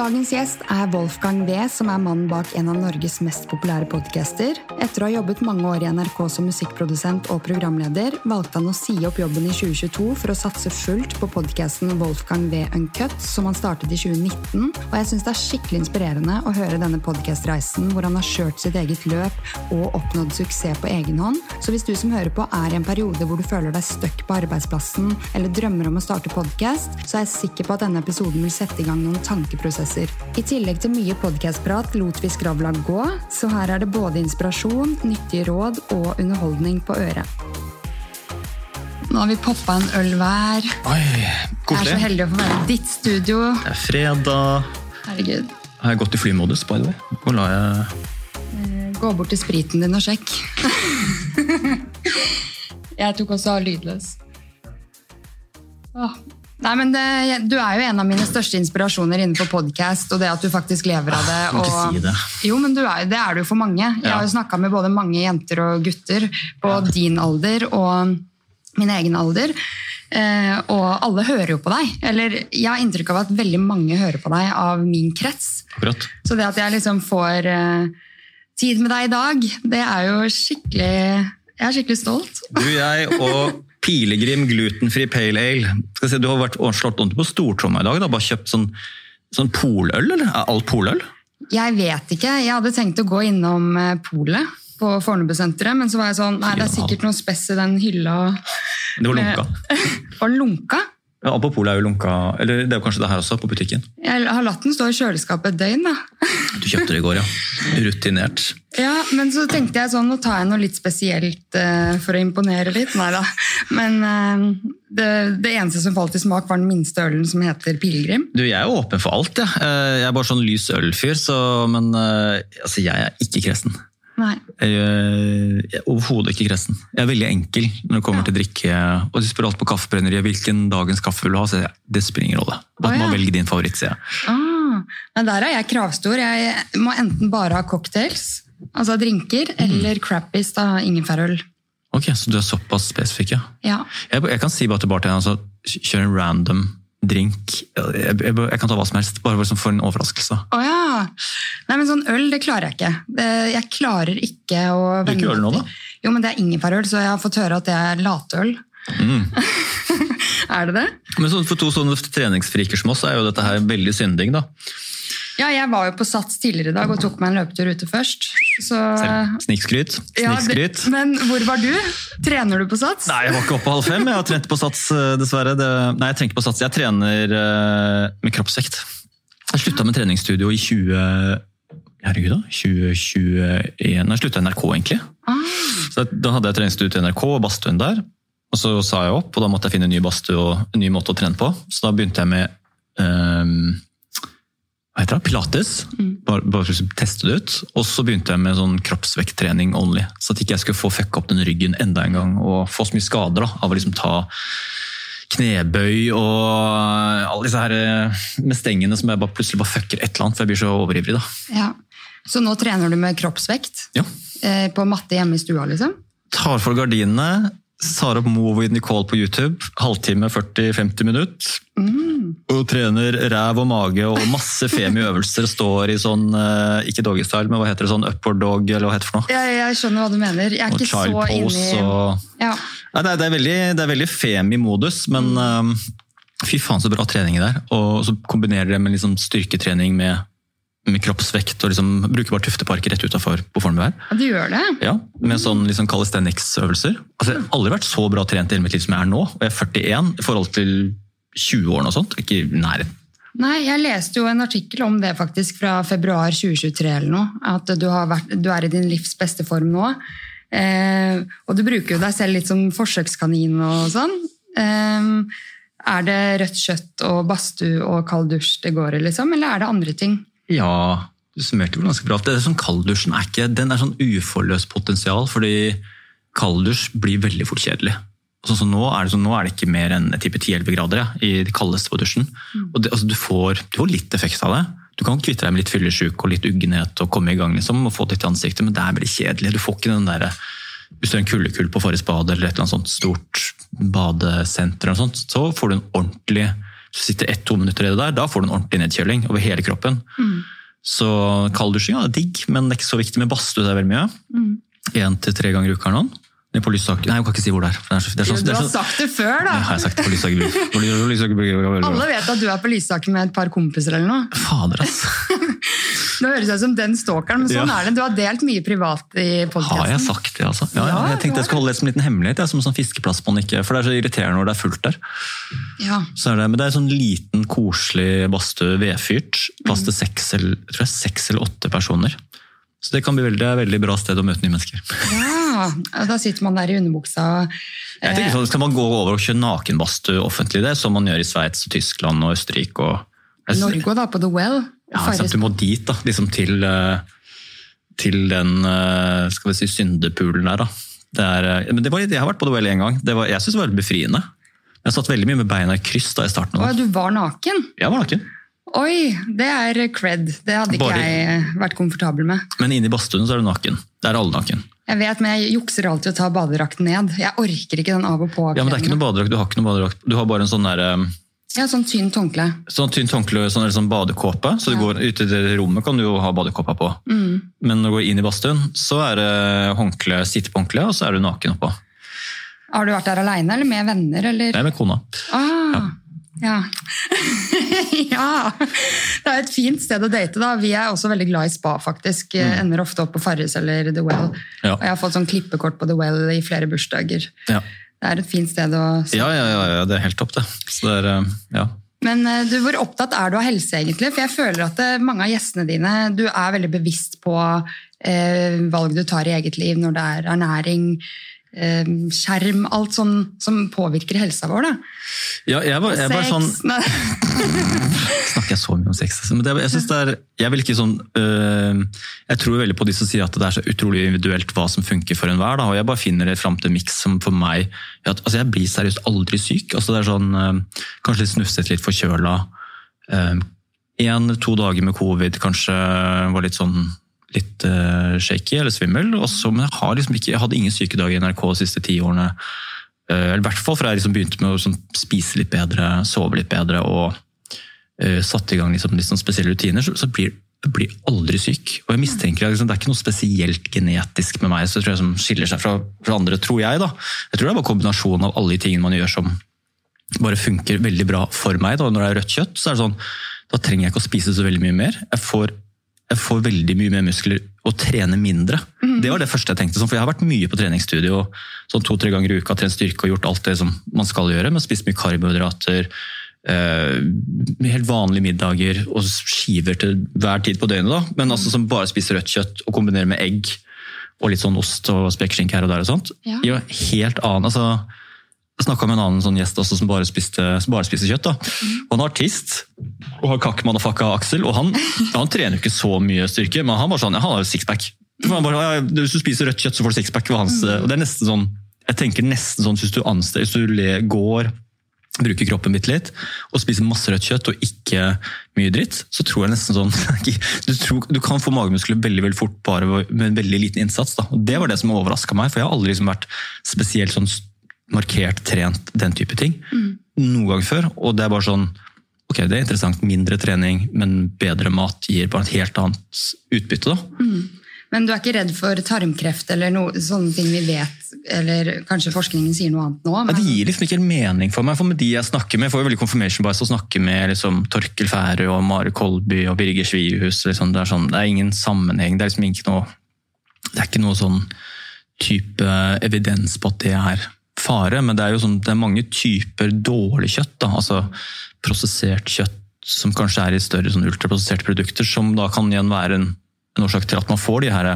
Dagens gjest er Wolfgang V, som er mannen bak en av Norges mest populære podcaster. Etter å ha jobbet mange år i NRK som musikkprodusent og programleder, valgte han å si opp jobben i 2022 for å satse fullt på podcasten Wolfgang V Uncut, som han startet i 2019. Og jeg syns det er skikkelig inspirerende å høre denne podcast-reisen hvor han har kjørt sitt eget løp og oppnådd suksess på egen hånd. Så hvis du som hører på er i en periode hvor du føler deg stuck på arbeidsplassen eller drømmer om å starte podkast, så er jeg sikker på at denne episoden vil sette i gang noen tankeprosesser. I tillegg til mye podkastprat lot vi skravla gå, så her er det både inspirasjon, nyttige råd og underholdning på øret. Nå har vi poppa en øl hver. Oi, Jeg er så heldig å få være i ditt studio. Det er fredag. Herregud. Har jeg gått i flymodus, by the way? Hvor la jeg Gå bort til spriten din og sjekk. jeg tok også av lydløs. Åh. Nei, men det, Du er jo en av mine største inspirasjoner innenfor podkast, og det at du faktisk lever av det. Ah, og, si det. Jo, men du er, det er du for mange. Jeg Ja. har jo snakka med både mange jenter og gutter på din alder og min egen alder. Eh, og alle hører jo på deg. Eller jeg har inntrykk av at veldig mange hører på deg av min krets. akkurat? Så det at jeg liksom får eh, tid med deg i dag, det er jo skikkelig Jeg er skikkelig stolt. Du, jeg og Pilegrim glutenfri pale ale. Skal si, du har vært slått ordentlig på stortromma i dag. Du har bare kjøpt sånn, sånn poløl, eller? Er alt poløl? Jeg vet ikke. Jeg hadde tenkt å gå innom eh, polet på Fornebusenteret, men så var jeg sånn Nei, det er sikkert noe spess i den hylla. Det var lunka. Var lunka? Ja, på polet er jo lunka, eller det er jo kanskje det her også, på butikken. Jeg har latt den stå i kjøleskapet et døgn, da. Du kjøpte det i går, ja. Rutinert. Ja, Men så tenkte jeg sånn, nå tar jeg noe litt spesielt uh, for å imponere litt. Nei da. Men uh, det, det eneste som falt i smak, var den minste ølen som heter Pilegrim. Du, Jeg er jo åpen for alt, jeg. Ja. Jeg er bare sånn lys ølfyr, så, men uh, altså, jeg er ikke kresen. Nei. Jeg, er- er overhodet ikke kressen. Jeg er veldig enkel når det kommer Ja. til drikke. Og de spør alt på kaffebrenneriet hvilken dagens kaffe vil du ha. Så det spiller ingen rolle. Bare Å, ja. må velge din favoritt, sier jeg. Ah, men der er jeg kravstor. Jeg må enten bare ha cocktails, altså drinker, eller crappies, da ingefærøl. Ok, Så du er såpass spesifikk, ja. Ja. Jeg, jeg kan si bare til bartenderen altså, kjør en random drink. Jeg, jeg, jeg kan ta hva som helst, bare liksom for en overraskelse. Å ja. Nei, men sånn øl, det klarer jeg ikke. Jeg klarer ikke å Drikker øl nå, da? Jo, men det er ingefærøl, så jeg har fått høre at det er latøl. Mm. er det det? Men så, for to sånne treningsfriker som oss, er jo dette her veldig synding, da. Ja, jeg var jo på Sats tidligere i dag og tok meg en løpetur ute først. Så Snikskryt. ja, det, Men hvor var du? Trener du på Sats? Nei, jeg var ikke oppe halv fem. Jeg har trent på sats, eh, dessverre. Det, nei, jeg trener på sats. Jeg trener eh, med kroppsvekt. Jeg slutta med treningsstudio i 20... Herregud, da? 2021. Jeg slutta i NRK, egentlig. Ah, Så da hadde jeg treningsstudio til NRK og badstuen der. Og så sa jeg opp, og da måtte jeg finne en ny badstue og en ny måte å trene på. Så da begynte jeg med hva heter det? pilates. Bare, bare å teste det ut. Og så begynte jeg med sånn kroppsvekttrening only. Så at ikke jeg skulle få fucka opp den ryggen enda en gang og få så mye skader da, av å liksom ta knebøy og alle disse her eh, med stengene som jeg bare plutselig bare fucker et eller annet, for jeg blir så overivrig. da. ja. Så nå trener du med kroppsvekt? Ja. Eh, på matte hjemme i stua, liksom? tar for gardinene, opp Move Nicole på YouTube, halvtime, 40-50 minutter. Og trener ræv og mage og masse femi-øvelser. Står i sånn, eh, ikke doggystyle, men hva heter det, sånn upward dog, eller hva heter det for noe? Jeg, jeg skjønner hva du mener. Jeg er Og ikke så pose inni og ja. Nei, det, er, det, er veldig, det er veldig femi-modus, men eh, fy faen så bra trening det er. Og så kombinerer det med liksom styrketrening med, med kroppsvekt, og liksom bruker bare tufteparker rett utafor på Fornebu her. Ja, Du gjør det? Ja, med sånn liksom calisthenics-øvelser. Altså, jeg har aldri vært så bra trent i hele mitt liv som jeg er nå. Og jeg er 41 i forhold til 20 år og sånt. Ikke i nærheten. Nei, jeg leste jo en artikkel om det faktisk fra februar 2023 eller noe. At du, har vært, du er i din livs beste form nå. Eh, og du bruker jo deg selv litt som forsøkskanin og sånn. Eh, er det rødt kjøtt og badstue og kald dusj det går i, liksom? Eller er det andre ting? Ja, du summerte vel ganske bra. Det er sånn Kalddusjen er ikke, den er sånn uforløst potensial, fordi kalddusj blir veldig fort kjedelig. Sånn som nå, er det sånn, nå er det ikke mer enn type 10-11 grader ja, i det kaldeste på dusjen. Og det, altså, du, får, du får litt effekt av det. Du kan kvitte deg med litt fyllesyk og litt uggenhet og komme i gang liksom, og få det i ansiktet, men det er veldig kjedelig. Du får ikke den der, Hvis du har en kuldekull på Farris bad eller et eller annet sånt stort badesenter, eller noe sånt, så får du en ordentlig sitter ett-to minutter i det der, da får du en ordentlig nedkjøling over hele kroppen. Så kalddusjing ja, er digg, men det er ikke så viktig med badstue. Er veldig mye. Én til tre ganger i uka eller noe. Nei, på Lysaker Nei, jeg kan ikke si hvor det er. Det er, så, det er så, Du har så, sagt det før, da! Nei, har jeg sagt det på Lysaker Ly- Alle vet at du er på Lysaker med et par kompiser eller noe. Fader, ass. Det høres ut som den stalkeren, men sånn Ja. er det. Du har delt mye privat i Har jeg sagt det, altså? Ja, ja, jeg tenkte jeg skulle holde det som en liten hemmelighet. Jeg, som en sånn fiskeplass på den ikke, For det er så irriterende når det er fullt der. Ja. Så er det, men det er sånn liten, koselig badstue, vedfyrt. Plass til seks eller, jeg er seks eller åtte personer. Så det kan bli veldig, veldig bra sted å møte nye mennesker. ja, da sitter man der i underbuksa Jeg tenker sånn, Skal man gå over og kjøre nakenbadstue offentlig, det som man gjør i Sveits, Tyskland og Østerrike? og Norge da på The Well. Ja, sant, Du må dit, da. Liksom til, eh, til den eh, skal vi si, syndepoolen der. da. Det er, eh, men det var, jeg har vært på The Well én gang. Det var, jeg syns det var veldig befriende. Jeg satt veldig mye med beina i kryss da i starten. Å, det. du var naken? Jeg var naken. Oi, det er cred. Det hadde ikke Bare- jeg vært komfortabel med. Men inne i badstuen så er du naken. Det er alle naken. Jeg vet, men jeg jukser alltid å ta badedrakten ned. Jeg orker ikke den av og på. Ja, men det er ikke noe badedrakt. Du har ikke noe badedrakt. Du har bare en sånn der, eh, Ja, sånn tynt håndkle. sånn tynt håndkle, sånn, eller sånn badekåpe. Så du Ja. går ute i det rommet kan du jo ha badekåpa på. Men når du går inn i badstuen, så er det håndkle, sitte på håndkle, og så er du naken oppå. Har du vært der aleine eller med venner? Eller? Er med kona. Ah, ja. ja. Det er et fint sted å date. da. Vi er også veldig glad i spa, faktisk. Ender ofte opp på Farris eller The Well. Ja. Og jeg har fått sånn klippekort på The Well i flere bursdager. Ja. Det er et fint sted å Ja, ja, ja, ja, det er helt topp, det. Så det er, eh, ja. Men eh, du, hvor opptatt er du av helse, egentlig? For jeg føler at eh, mange av gjestene dine Du er veldig bevisst på eh, valg du tar i eget liv når det er ernæring, skjerm, alt sånn som påvirker helsa vår. da. ja jeg, var, jeg, var sånn, snakker jeg så mye om sex. altså. Men det, jeg, det er, jeg vil ikke sånn øh, Jeg tror veldig på de som sier at det er så utrolig individuelt hva som funker for enhver. da, og Jeg bare finner det fram til miks som for meg at, altså Jeg blir seriøst aldri syk. altså det er sånn, øh, Kanskje litt snufset, litt forkjøla. Én-to dager med covid kanskje var litt sånn litt uh, shaky eller svimmel. Også, men jeg, liksom ikke, jeg hadde ingen sykedager i NRK de siste ti årene. Uh, i hvert fall fra jeg liksom begynte med å sånn, spise litt bedre, sove litt bedre og uh, satte i gang liksom, litt sånn spesielle rutiner, så, så blir jeg blir aldri syk. Og jeg mistenker at liksom, Det er ikke noe spesielt genetisk med meg så tror jeg som skiller seg fra, fra andre, tror jeg. da. Jeg tror det er bare kombinasjonen av alle de tingene man gjør som bare funker veldig bra for meg. da. Når det er rødt kjøtt, så er det sånn, da trenger jeg ikke å spise så veldig mye mer. Jeg får, jeg får veldig mye mer muskler og trene mindre. Det var det første jeg tenkte. sånn, for Jeg har vært mye på treningsstudio sånn to-tre ganger i uka, trent styrke og gjort alt det som man skal gjøre. Men spist mye karbohydrater, eh, helt vanlige middager og skiver til hver tid på døgnet. da, Men altså som bare spiser rødt kjøtt og kombinerer med egg og litt sånn ost og spekeskinke her og der. og sånt. Ja. Jo, helt annen, altså jeg snakka med en annen sånn gjest også, som bare spiste, som bare spiste kjøtt. da. Og Han er artist og har kakk-motherfucka Aksel. og han, han trener jo ikke så mye styrke, men han sånn, ja, han har jo sixpack. For ja, Hvis du spiser rødt kjøtt, så får du sixpack. det sånn, Jeg tenker nesten sånn hvis du anstår, hvis du går, bruker kroppen bitte litt, og spiser masse rødt kjøtt og ikke mye dritt, så tror jeg nesten sånn Du, tror, du kan få magemuskler veldig veldig fort bare med en veldig liten innsats. da. Og Det var det som overraska meg, for jeg har aldri liksom vært spesielt sånn markert trent den type ting. Noen gang før. Og det er bare sånn Ok, det er interessant. Mindre trening, men bedre mat gir bare et helt annet utbytte. da. Men du er ikke redd for tarmkreft eller noe, sånne ting vi vet, eller kanskje forskningen sier noe annet nå? Ja, det gir liksom ikke helt mening for meg. for med de Jeg snakker med, jeg får jo veldig confirmation bias å snakke med liksom, Torkel Færøy og Mare Kolby og Birger Svihus. Liksom, det, sånn, det er ingen sammenheng. Det er liksom ikke noe det er ikke noe sånn type evidens på at det er fare, men det er jo sånn, det er mange typer dårlig kjøtt. Da. Altså prosessert kjøtt som kanskje er i større sånn ultraprosesserte produkter, som da kan igjen være en, en årsak til at man får de her,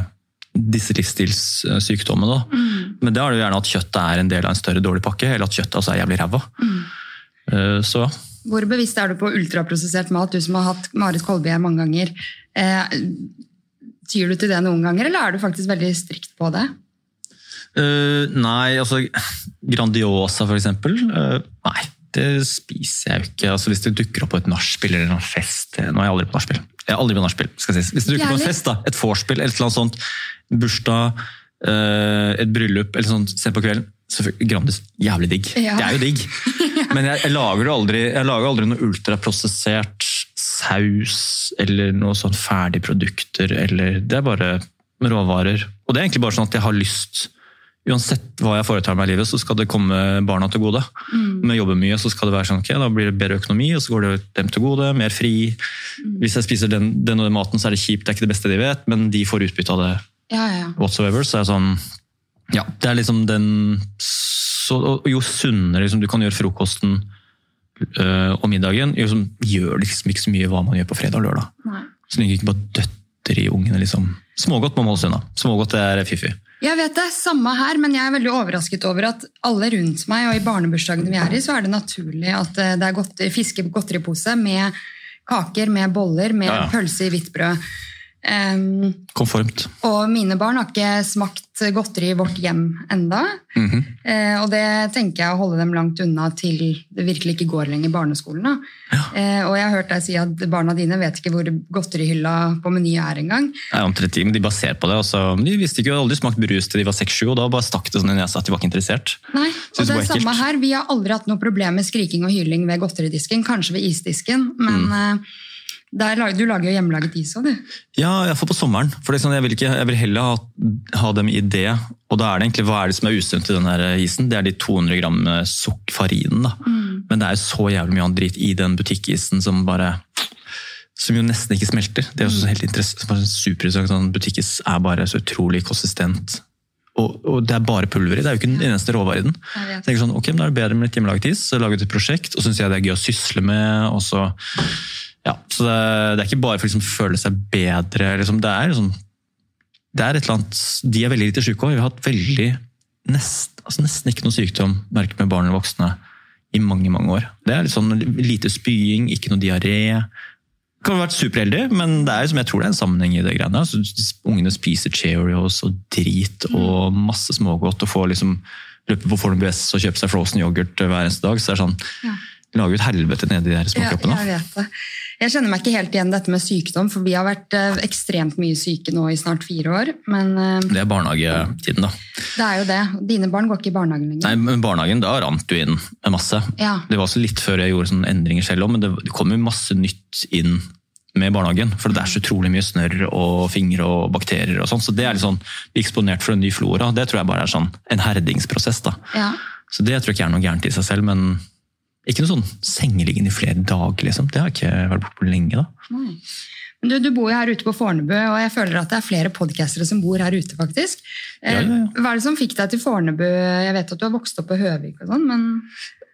disse livsstilssykdommene. Da. Men det er det jo gjerne at kjøttet er en del av en større dårlig pakke, eller at kjøttet altså er jævlig ræva. Eh, Så Hvor bevisst er du på ultraprosessert mat, du som har hatt Marit Kolby her mange ganger? Uh, tyr du til det noen ganger, eller er du faktisk veldig strikt på det? Eh, nei, altså Grandiosa for eksempel. eh, nei, det spiser jeg jo ikke. Altså, hvis det dukker opp på et nachspiel eller en fest eh, Nå er jeg aldri på nachspiel. Jeg er aldri på nachspiel, skal jeg si. Hvis det dukker på en fest, da, et vorspiel eller et eller annet sånt, bursdag, uh, et bryllup eller sånt sent på kvelden, Grandis jævlig digg. Ja. Det er jo digg. Men jeg, jeg, lager aldri, jeg lager aldri noe ultraprosessert saus eller noe sånn ferdigprodukter. Eller, det er bare råvarer. Og det er egentlig bare sånn at jeg har lyst Uansett hva jeg foretar meg i livet, så skal det komme barna til gode. Mm. Når jeg jobber mye, så skal det være sånn, ok, da blir det bedre økonomi, og så går det dem til gode. Mer fri. Mm. Hvis jeg spiser den, den, og den maten, så er det kjipt, det er ikke det beste de vet, men de får utbytte av det. Ja, ja. whatsoever, så er det sånn Ja, det er liksom den så, Jo sunnere liksom, du kan gjøre frokosten øh, og middagen, liksom, gjør liksom ikke så mye hva man gjør på fredag og lørdag. Nei. Så lenge ikke bare døtter i ungene. liksom. Smågodt må man holde seg unna. Smågodt er fiffig. Jeg vet det, samme her, men jeg er veldig overrasket over at alle rundt meg, og i barnebursdagene vi er i, så er det naturlig at eh, det er godteri, fiske godteripose med kaker, med boller, med ja, ja. pølse i hvitt brød. Um, Konformt. Og mine barn har ikke smakt godteri i vårt hjem enda. Mm -hmm. uh, og det tenker jeg å holde dem langt unna til det virkelig ikke går lenger i barneskolen. Ja. Uh, og jeg har hørt deg si at barna dine vet ikke hvor godterihylla på Meny er engang. Omtrent, de bare ser på det. Også. De visste ikke, aldri smakt brus til de var seks-sju, og da bare stakk det sånn i nesa at de var ikke interessert. Nei, og det er samme her. Vi har aldri hatt noe problem med skriking og hyling ved godteridisken, kanskje ved isdisken, men mm. uh, der, du lager jo hjemmelaget is òg, du. Ja, iallfall på sommeren. For sånn, jeg, vil ikke, jeg, vil heller ha, ha, dem i det. Og da er det egentlig, hva er det som er usunt i den isen? Det er de 200 gram sukkerfarinen. Mm. Men det er jo så jævlig mye annen drit i den butikkisen som bare som jo nesten ikke smelter. Det er også helt interessant. Superinteressant. Sånn, butikkis er bare så utrolig konsistent. Og, og, det er bare pulver i. Det er jo ikke den eneste råvaren i den. Jeg tenker sånn, ok, men Da er det bedre med litt hjemmelaget is. Så laget et prosjekt, og syns jeg det er gøy å sysle med. og så ja, så det, det, er ikke bare for å liksom, føle seg bedre. Liksom, det, er, liksom, det er et eller annet De er veldig lite syke òg. Vi har hatt veldig nest, altså nesten ikke noe sykdom merket med barn eller voksne i mange mange år. Det er litt sånn lite spying, ikke noe diaré. Kan ha vært superheldig, men det er, jeg tror det er en sammenheng i det greiene. Altså, ungene spiser Cheerios og drit og masse smågodt og får liksom løpe på Fornum BS og kjøpe seg frozen yoghurt hver eneste dag. Så det er sånn, ja. lager et helvete nedi de her småkroppene. Ja, jeg vet det. Jeg kjenner meg ikke helt igjen dette med sykdom, for vi har vært eh, ekstremt mye syke nå i snart fire år. Men, eh, det er barnehagetiden, da. Det er jo det. Dine barn går ikke i barnehagen lenger. Nei, men barnehagen, da rant du inn masse. Ja. Det var også litt før jeg gjorde sånne endringer selv òg, men det kom jo masse nytt inn med barnehagen. For det er så utrolig mye snørr og fingre og bakterier og sånn. Så det er litt sånn, bli eksponert for en ny flora. Det tror jeg bare er sånn en herdingsprosess. da. Ja. Så det tror jeg ikke er noe gærent i seg selv, men ikke noe sånn sengeliggende i flere dager, liksom. Det har ikke vært borte på lenge. da. Nei. Du, du, bor jo her ute på Fornebu, og jeg føler at det er flere podcastere som bor her ute. faktisk. Ja, ja, ja. Eh, hva er det som fikk deg til Fornebu? Jeg vet at du har vokst opp på Høvik og sånn, men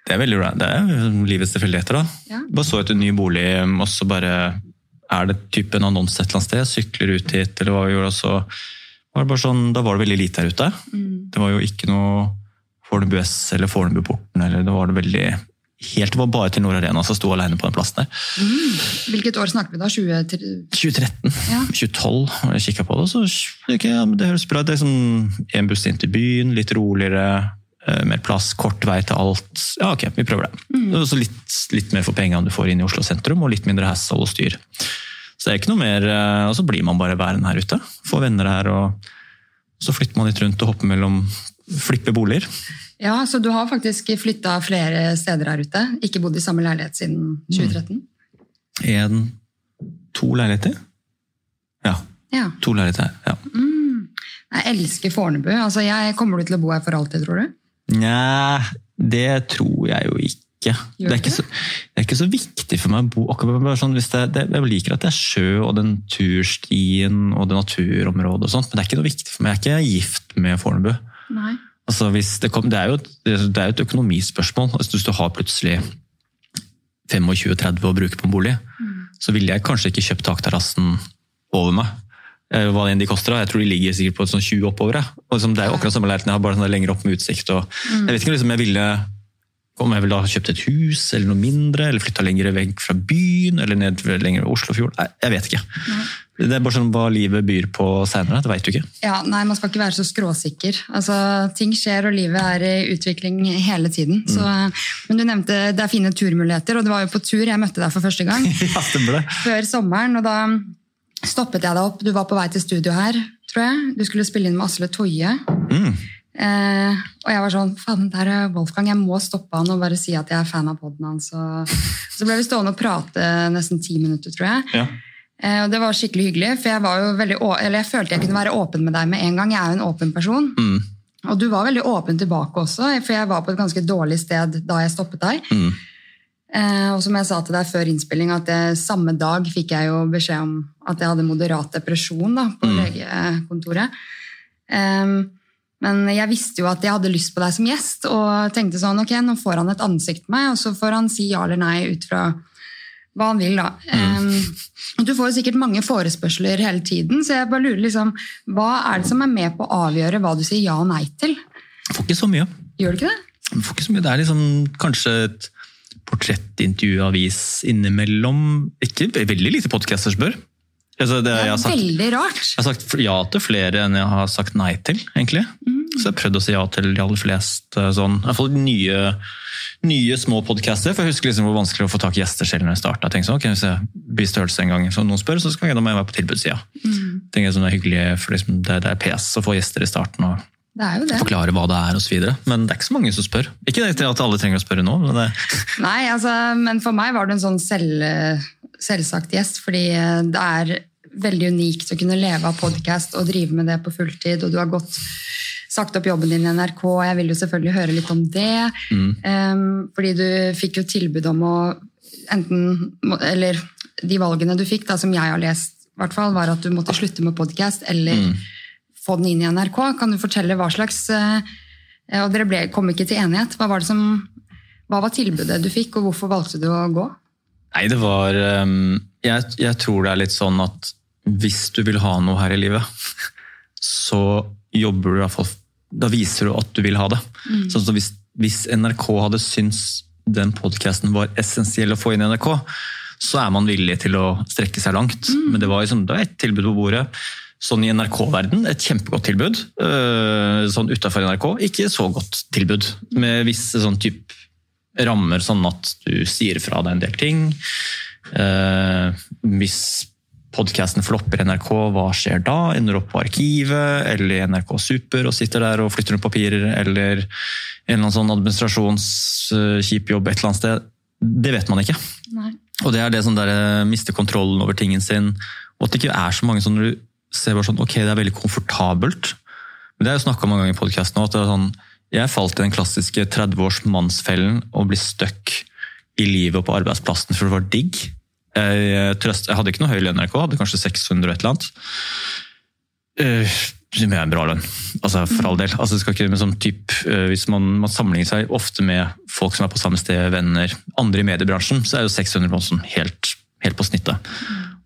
Det er veldig det er livets tilfeldigheter. da. Ja. Bare så etter ny bolig, og så bare er det type en annonse et eller annet sted. Sykler ut hit, eller hva vi gjorde. så var det bare sånn, Da var det veldig lite her ute. Mm. Det var jo ikke noe Fornebu S eller Fornebuporten. eller Det var det veldig helt, Det var bare til Nord Arena som sto alene på den plassen der. Mm. Hvilket år snakker vi da? 20... 2013. Ja. 2012. Og jeg kikka på det, så okay, ja, det høres bra ut. Det er sånn en buss inn til byen, litt roligere. Eh, mer plass, kort vei til alt. Ja, ok, vi prøver det. Mm. Og så litt, litt, mer for pengene du får inn i Oslo sentrum, og litt mindre hassle og styr. Så det er ikke noe mer, eh, og så blir man bare værende her ute. Får venner her, og så flytter man litt rundt og hopper mellom Flipper boliger. Ja, Så du har faktisk flytta flere steder her ute? Ikke bodd i samme leilighet siden 2013? En, to leiligheter. Ja. ja. To leiligheter ja. Mm. Jeg elsker Fornebu. Altså, jeg Kommer du til å bo her for alltid, tror du? Nja, det tror jeg jo ikke. Det er ikke, så, det er ikke, så, viktig for meg å bo akkurat sånn, det, det, Jeg liker at det er sjø og den turstien og det naturområdet, og sånt, men det er ikke noe viktig for meg. Jeg er ikke gift med Fornebu. Nei. Altså det, kom, det, er jo, det, er jo, et økonomispørsmål. Altså hvis du har plutselig 25-30 å bruke på en bolig, mm. så ville jeg kanskje ikke kjøpt takterrassen over meg. Eh, hva enn de koster. Jeg tror de ligger sikkert på sånn 20 oppover. Og liksom, det er jo akkurat samme leiligheten, jeg har bare sånn lenger opp med utsikt. Og, mm. Jeg vet ikke liksom, jeg ville, om jeg ville ha kjøpt et hus eller noe mindre, eller flytta lenger vekk fra byen, eller ned lenger ved Oslofjorden. Jeg vet ikke. Mm. Det er bare sånn hva livet byr på seinere. Det veit du ikke. Ja, nei, Man skal ikke være så skråsikker. Altså, Ting skjer, og livet er i utvikling hele tiden. Mm. Så, men du nevnte det er fine turmuligheter, og det var jo på tur jeg møtte deg for første gang. ja, stemmer det. Før sommeren, og da stoppet jeg deg opp. Du var på vei til studio her, tror jeg. Du skulle spille inn med Asle Toje. Mm. Eh, og jeg var sånn Faen, der er Wolfgang. Jeg må stoppe han og bare si at jeg er fan av poden hans. Så ble vi stående og prate nesten ti minutter, tror jeg. Ja. Eh, og det var skikkelig hyggelig, for jeg, var jo veldig, eller jeg følte jeg kunne være åpen med deg med en gang. Jeg er jo en åpen person. Mm. Og du var veldig åpen tilbake også, for jeg var på et ganske dårlig sted da jeg stoppet deg. Mm. Eh, og som jeg sa til deg før innspilling, at det, samme dag fikk jeg jo beskjed om at jeg hadde moderat depresjon da, på legekontoret. Um, men jeg visste jo at jeg hadde lyst på deg som gjest, og tenkte sånn, ok, nå får han et ansikt med meg, og så får han si ja eller nei ut fra hva han vil da. Mm. du får jo sikkert mange forespørsler hele tiden, så jeg bare lurer liksom, hva er det som er med på å avgjøre hva du sier ja og nei til? Får ikke så mye. Gjør du ikke det? Får ikke så mye. Det er liksom kanskje et portrettintervjuavis innimellom. Ikke veldig lite podcaster spør. Altså, det, Det jeg, er sagt, veldig rart. jeg har sagt ja til flere enn jeg har sagt nei til, egentlig. Så jeg har prøvd å si ja til de aller fleste sånn, i hvert fall nye, nye små podcaster. For jeg husker liksom hvor vanskelig å få tak i gjester selv når jeg starta. Sånn, ok, Hvis jeg blir størrelse en gang, så noen spør, så skal jeg da må jeg være på tilbudssida. Tenker jeg sånn, Det er hyggelig, for liksom, det, det er pes å få gjester i starten. og Det jo det. forklare hva det er osv. Men det er ikke så mange som spør. Ikke det at alle trenger å spørre nå. men det, Nei, altså, men for meg var det en sånn selv, selvsagt gjest, fordi eh, det er veldig unikt å kunne leve av podkast og drive med det på fulltid, og du har gått sagt opp jobben din i NRK, og jeg vil jo selvfølgelig høre litt om det. Em, fordi du fikk jo tilbud om å enten Eller de valgene du fikk, da, som jeg har lest, hvert fall, var at du måtte slutte med podkast eller få den inn i NRK. Kan du fortelle hva slags eh, Og dere ble, kom ikke til enighet. Hva var det som hva var tilbudet du fikk, og hvorfor valgte du å gå? nei, det var um, jeg, jeg tror det er litt sånn at hvis du vil ha noe her i livet, så jobber du i hvert fall Da viser du at du vil ha det. Sånn som hvis, hvis NRK hadde syntes den podkasten var essensiell å få inn i NRK, så er man villig til å strekke seg langt. Men det var, liksom, det var et tilbud på bordet. Sånn i NRK-verden, et kjempegodt tilbud. Øh, Sånn utafor NRK, ikke så godt tilbud. Med visse sånn type rammer, sånn at du sier fra deg en del ting. Eh, hvis podkasten flopper NRK, hva skjer da? Ender opp på Arkivet eller i NRK Super og sitter der og flytter rundt papirer, eller en eller annen sånn administrasjonskjip jobb et eller annet sted? Det vet man ikke. Nei. Og det er det som der mister kontrollen over tingen sin. Og at det ikke er så mange som du ser bare sånn, ok, det er veldig komfortabelt. Men det er jo snakka mange ganger i podkasten at det er sånn, jeg falt i den klassiske 30-års mannsfellen og blir stuck i livet og på arbeidsplassen for det var digg. Jeg, trøst, jeg hadde ikke noe høy lønn i NRK, hadde kanskje 600 og et eller annet. Uh, er en bra lønn, altså for all del. Altså, ikke, sånn typ, uh, hvis man, man sammenligner seg ofte med folk som er på samme sted, venner, andre i mediebransjen, så er jo 600 kroner sånn helt, helt på snittet.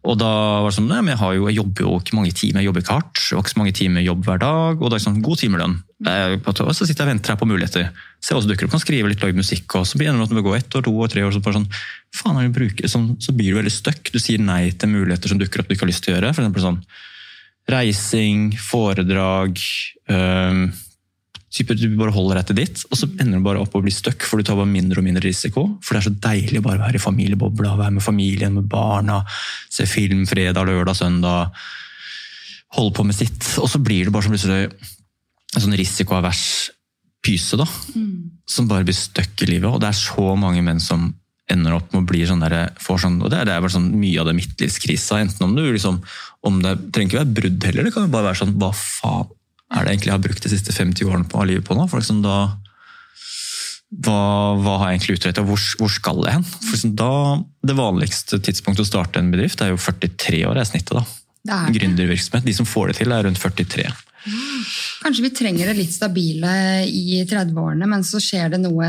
Og da var det sånn, nei, men jeg, jo, jeg jobber jo ikke mange timer, jeg jobber ikke hardt. Jeg har ikke så mange timer jobb hver dag, og det er sånn god timelønn. Og så sitter jeg og venter her på muligheter. Se hva som dukker opp, kan skrive litt, lage musikk, og så begynner det å gå ett år, to år, tre år, så bare sånn, faen er det så, sånn, så blir du veldig stuck. Du sier nei til muligheter som dukker opp du ikke har lyst til å gjøre. For eksempel sånn reising, foredrag, øhm, typer du bare holder deg til ditt, og så ender du bare opp og blir stuck, for du tar bare mindre og mindre risiko. For det er så deilig å bare være i familiebobla, være med familien, med barna, se film fredag, lørdag, søndag. Holde på med sitt. Og så blir det bare som plutselig en sånn risikoavers pyse, da. Som bare blir stuck i livet. Og det er så mange menn som ender opp med å bli sånn der, får sånn, og det er, det er bare sånn mye av det midtlivskrisa. Enten om du liksom, om det trenger ikke være brudd heller, det kan jo bare være sånn hva faen er det egentlig jeg har brukt de siste 50 årene på av livet på nå? For liksom da, hva, hva har jeg egentlig utrettet, og hvor, hvor skal jeg hen? For liksom da, Det vanligste tidspunktet å starte en bedrift er jo 43 år, er snittet. da. Det er det. Gründervirksomhet. De som får det til, er rundt 43. Kanskje vi trenger det litt stabile i 30-årene, men så skjer det noe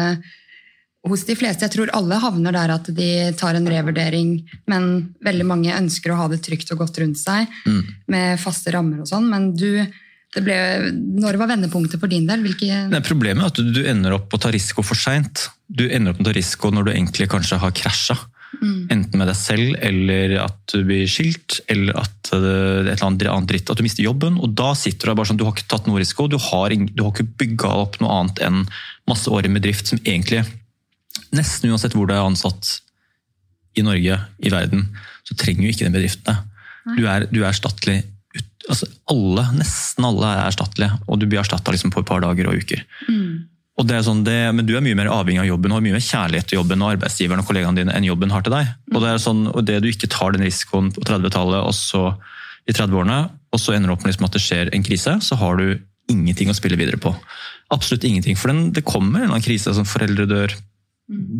hos de fleste. Jeg tror alle havner der at de tar en revurdering, men veldig mange ønsker å ha det trygt og godt rundt seg, med faste rammer og sånn. Men du, ble, når var vendepunktet for din del? Hvilke Nei, problemet er at du, ender opp å ta risiko for seint. Du ender opp med å ta risiko når du egentlig kanskje har krasja. Enten med deg selv, eller at du blir skilt, eller at et eller annet dritt, at du mister jobben. Og da sitter du der bare sånn, du har ikke tatt noe risiko, du har, du har ikke bygga opp noe annet enn masse år i en bedrift som egentlig, nesten uansett hvor du er ansatt i Norge, i verden, så trenger jo ikke den bedriften deg. Du er, er erstattelig altså alle, Nesten alle er erstattelige, og du blir erstatta liksom på et par dager og uker. Mm. Og det er sånn, det, men du er mye mer avhengig av jobben og har mye mer kjærlighet til jobben og arbeidsgiveren og kollegaene dine enn jobben har til deg. Og det er sånn, og det du ikke tar den risikoen på 30-tallet og så i 30-årene, og så ender det opp med liksom at det skjer en krise, så har du ingenting å spille videre på. Absolutt ingenting. For den, det kommer en eller annen krise, som foreldre dør,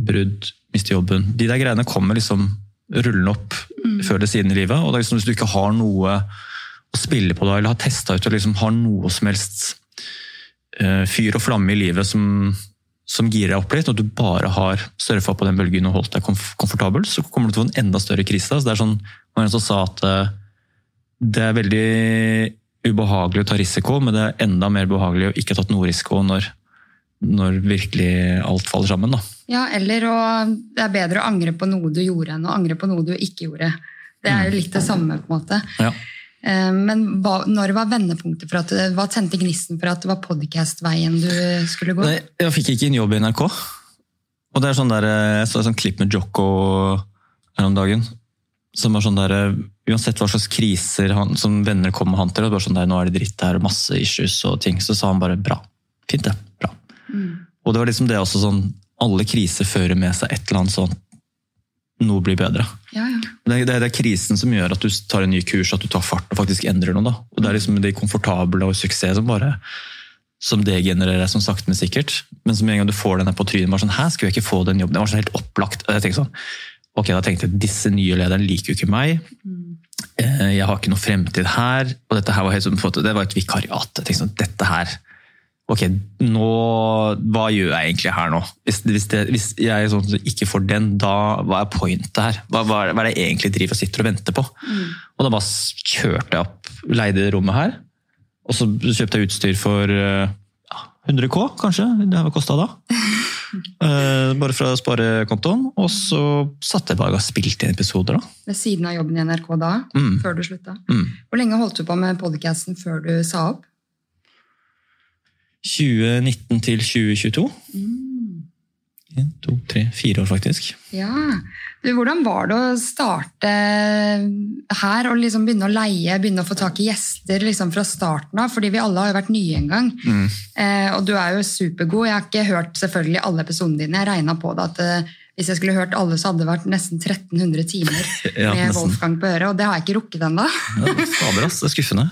brudd, mister jobben. De der greiene kommer liksom rullende opp før eller siden i livet. og det er liksom Hvis du ikke har noe å spille på det, eller har testa ut og liksom har noe som helst eh, fyr og flamme i livet som, som girer deg opp litt, og du bare har surfa på den bølgen og holdt deg komf komfortabel, så kommer du til å få en enda større krise. Så det er sånn, man var en som sa at eh, det er veldig ubehagelig å ta risiko, men det er enda mer behagelig å ikke ha tatt noe risiko når, når virkelig alt faller sammen. Da. Ja, eller å, det er bedre å angre på noe du gjorde, enn å angre på noe du ikke gjorde. Det er jo litt det samme, på en måte. Ja. Eh, Men hva, når var vendepunktet for at Hva tente gnisten for at det var podcast-veien du skulle gå? Nei, jeg fikk ikke en jobb i NRK. Og det er sånn der, Jeg så et sånt klipp med Jocko her om dagen. Som var sånn der, Uansett hva slags kriser han, som venner kom med han til, og det var sånn der, nå er det dritt her, og masse issues og ting, så sa han bare bra. Fint, det. Bra. Og det var liksom det også sånn Alle kriser fører med seg et eller annet sånn Noe blir bedre. Ja, ja. Det er, det er krisen som gjør at du tar en ny kurs, at du tar fart og faktisk endrer noe. Da. Og Det er liksom det komfortable og suksess som bare som degenererer som sakte, men sikkert. Men som en gang du får den på trynet, var sånn, hæ, skulle jeg ikke få den jobben? Det var sånn helt opplagt. Og jeg tenkte sånn, ok, da tenkte jeg, disse nye lederne liker jo ikke meg. Eh, Jeg har ikke noe fremtid her. Og dette her var helt sånn, det var et vikariat. Jeg tenkte sånn, dette her, ok, nå, hva gjør jeg egentlig her nå? Hvis, hvis, det, hvis jeg sånn, ikke får den, da, hva er pointet her? Hva, hva, er- hva er det jeg egentlig driver og sitter og venter på? Og da bare kjørte jeg opp, leide rommet her, og så kjøpte jeg utstyr for eh, ja, 100 K, kanskje, det har kostet da. uh, bare fra sparekontoen, og så satte jeg bare og spilte inn episoder da. Ved siden av jobben i NRK da, Mm. før du slutta. Mm. Hvor lenge holdt du på med podcasten før du sa opp? 2019 til 2022. En, to, tre, fire år faktisk. Ja. Du, hvordan var det å starte her og liksom begynne å leie, begynne å få tak i gjester liksom fra starten av? Fordi vi alle har jo vært nye en gang. Mm. Eh, og du er jo supergod. Jeg har ikke hørt selvfølgelig alle episodene dine. Jeg regna på det at eh, hvis jeg skulle hørt alle, så hadde det vært nesten 1300 timer Ja, med nesten. Wolfgang på øret, og det har jeg ikke rukket ennå. Ja, det er skuffende.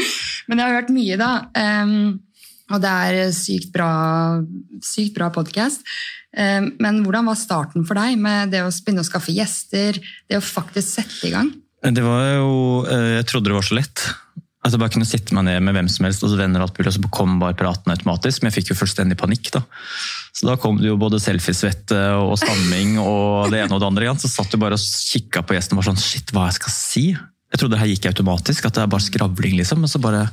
Men jeg har hørt mye, da. Ehm, og det er sykt bra, sykt bra podkast. men hvordan var starten for deg med det å begynne å skaffe gjester? Det å faktisk sette i gang? Det var jo, eh, Jeg trodde det var så lett. At jeg bare kunne sitte meg ned med hvem som helst, og så venner og alt mulig, og så kom bare praten automatisk. Men jeg fikk jo fullstendig panikk. da. Så da kom det jo både selfiesvette og stamming og det ene og det andre. igjen. Så satt du bare og kikka på gjesten og var sånn Shit, hva jeg skal si? Jeg trodde det her gikk automatisk, at det er bare skravling, liksom. Men så bare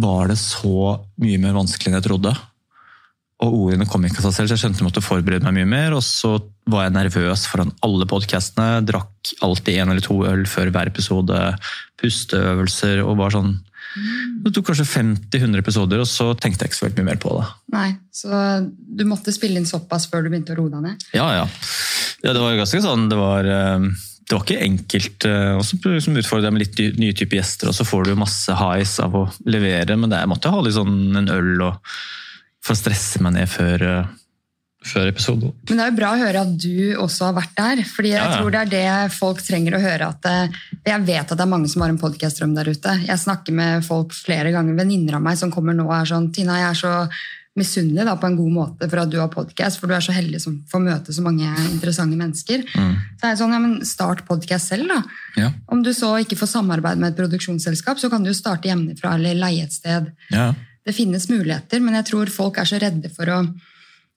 var det så mye mer vanskelig enn jeg trodde. Og ordene kom ikke av seg selv, så jeg skjønte jeg måtte forberede meg mye mer. Og så var jeg nervøs foran alle podkastene. Drakk alltid én eller to øl før hver episode. Pusteøvelser og bare sånn Det tok kanskje 50-100 episoder, og så tenkte jeg ikke så veldig mye mer på det. Nei, Så du måtte spille inn såpass før du begynte å roe deg ned? Ja, ja. ja det var ganske sånn Det var, eh, det var ikke enkelt. eh, Og så liksom utfordret jeg med litt nye typer gjester, og så får du masse highs av å levere, men det, jeg måtte ha litt sånn en øl og, for å stresse meg ned før, eh, før episoden. Men det er jo bra å høre at du også har vært der. fordi jeg Ja, ja. tror det er det folk trenger å høre. at eh, Jeg vet at det er mange som har en podkastdrøm der ute. Jeg snakker med folk flere ganger, venninner av meg som kommer nå og er sånn Tina, jeg er så misunnelig da, på en god måte for at du har podkast, for du er så heldig som får møte så mange interessante mennesker. Så er det sånn, ja, men Start podkast selv, da. Ja. Om du så ikke får samarbeid med et produksjonsselskap, så kan du jo starte hjemmefra eller leie et sted. Ja. Det finnes muligheter, men jeg tror folk er så redde for å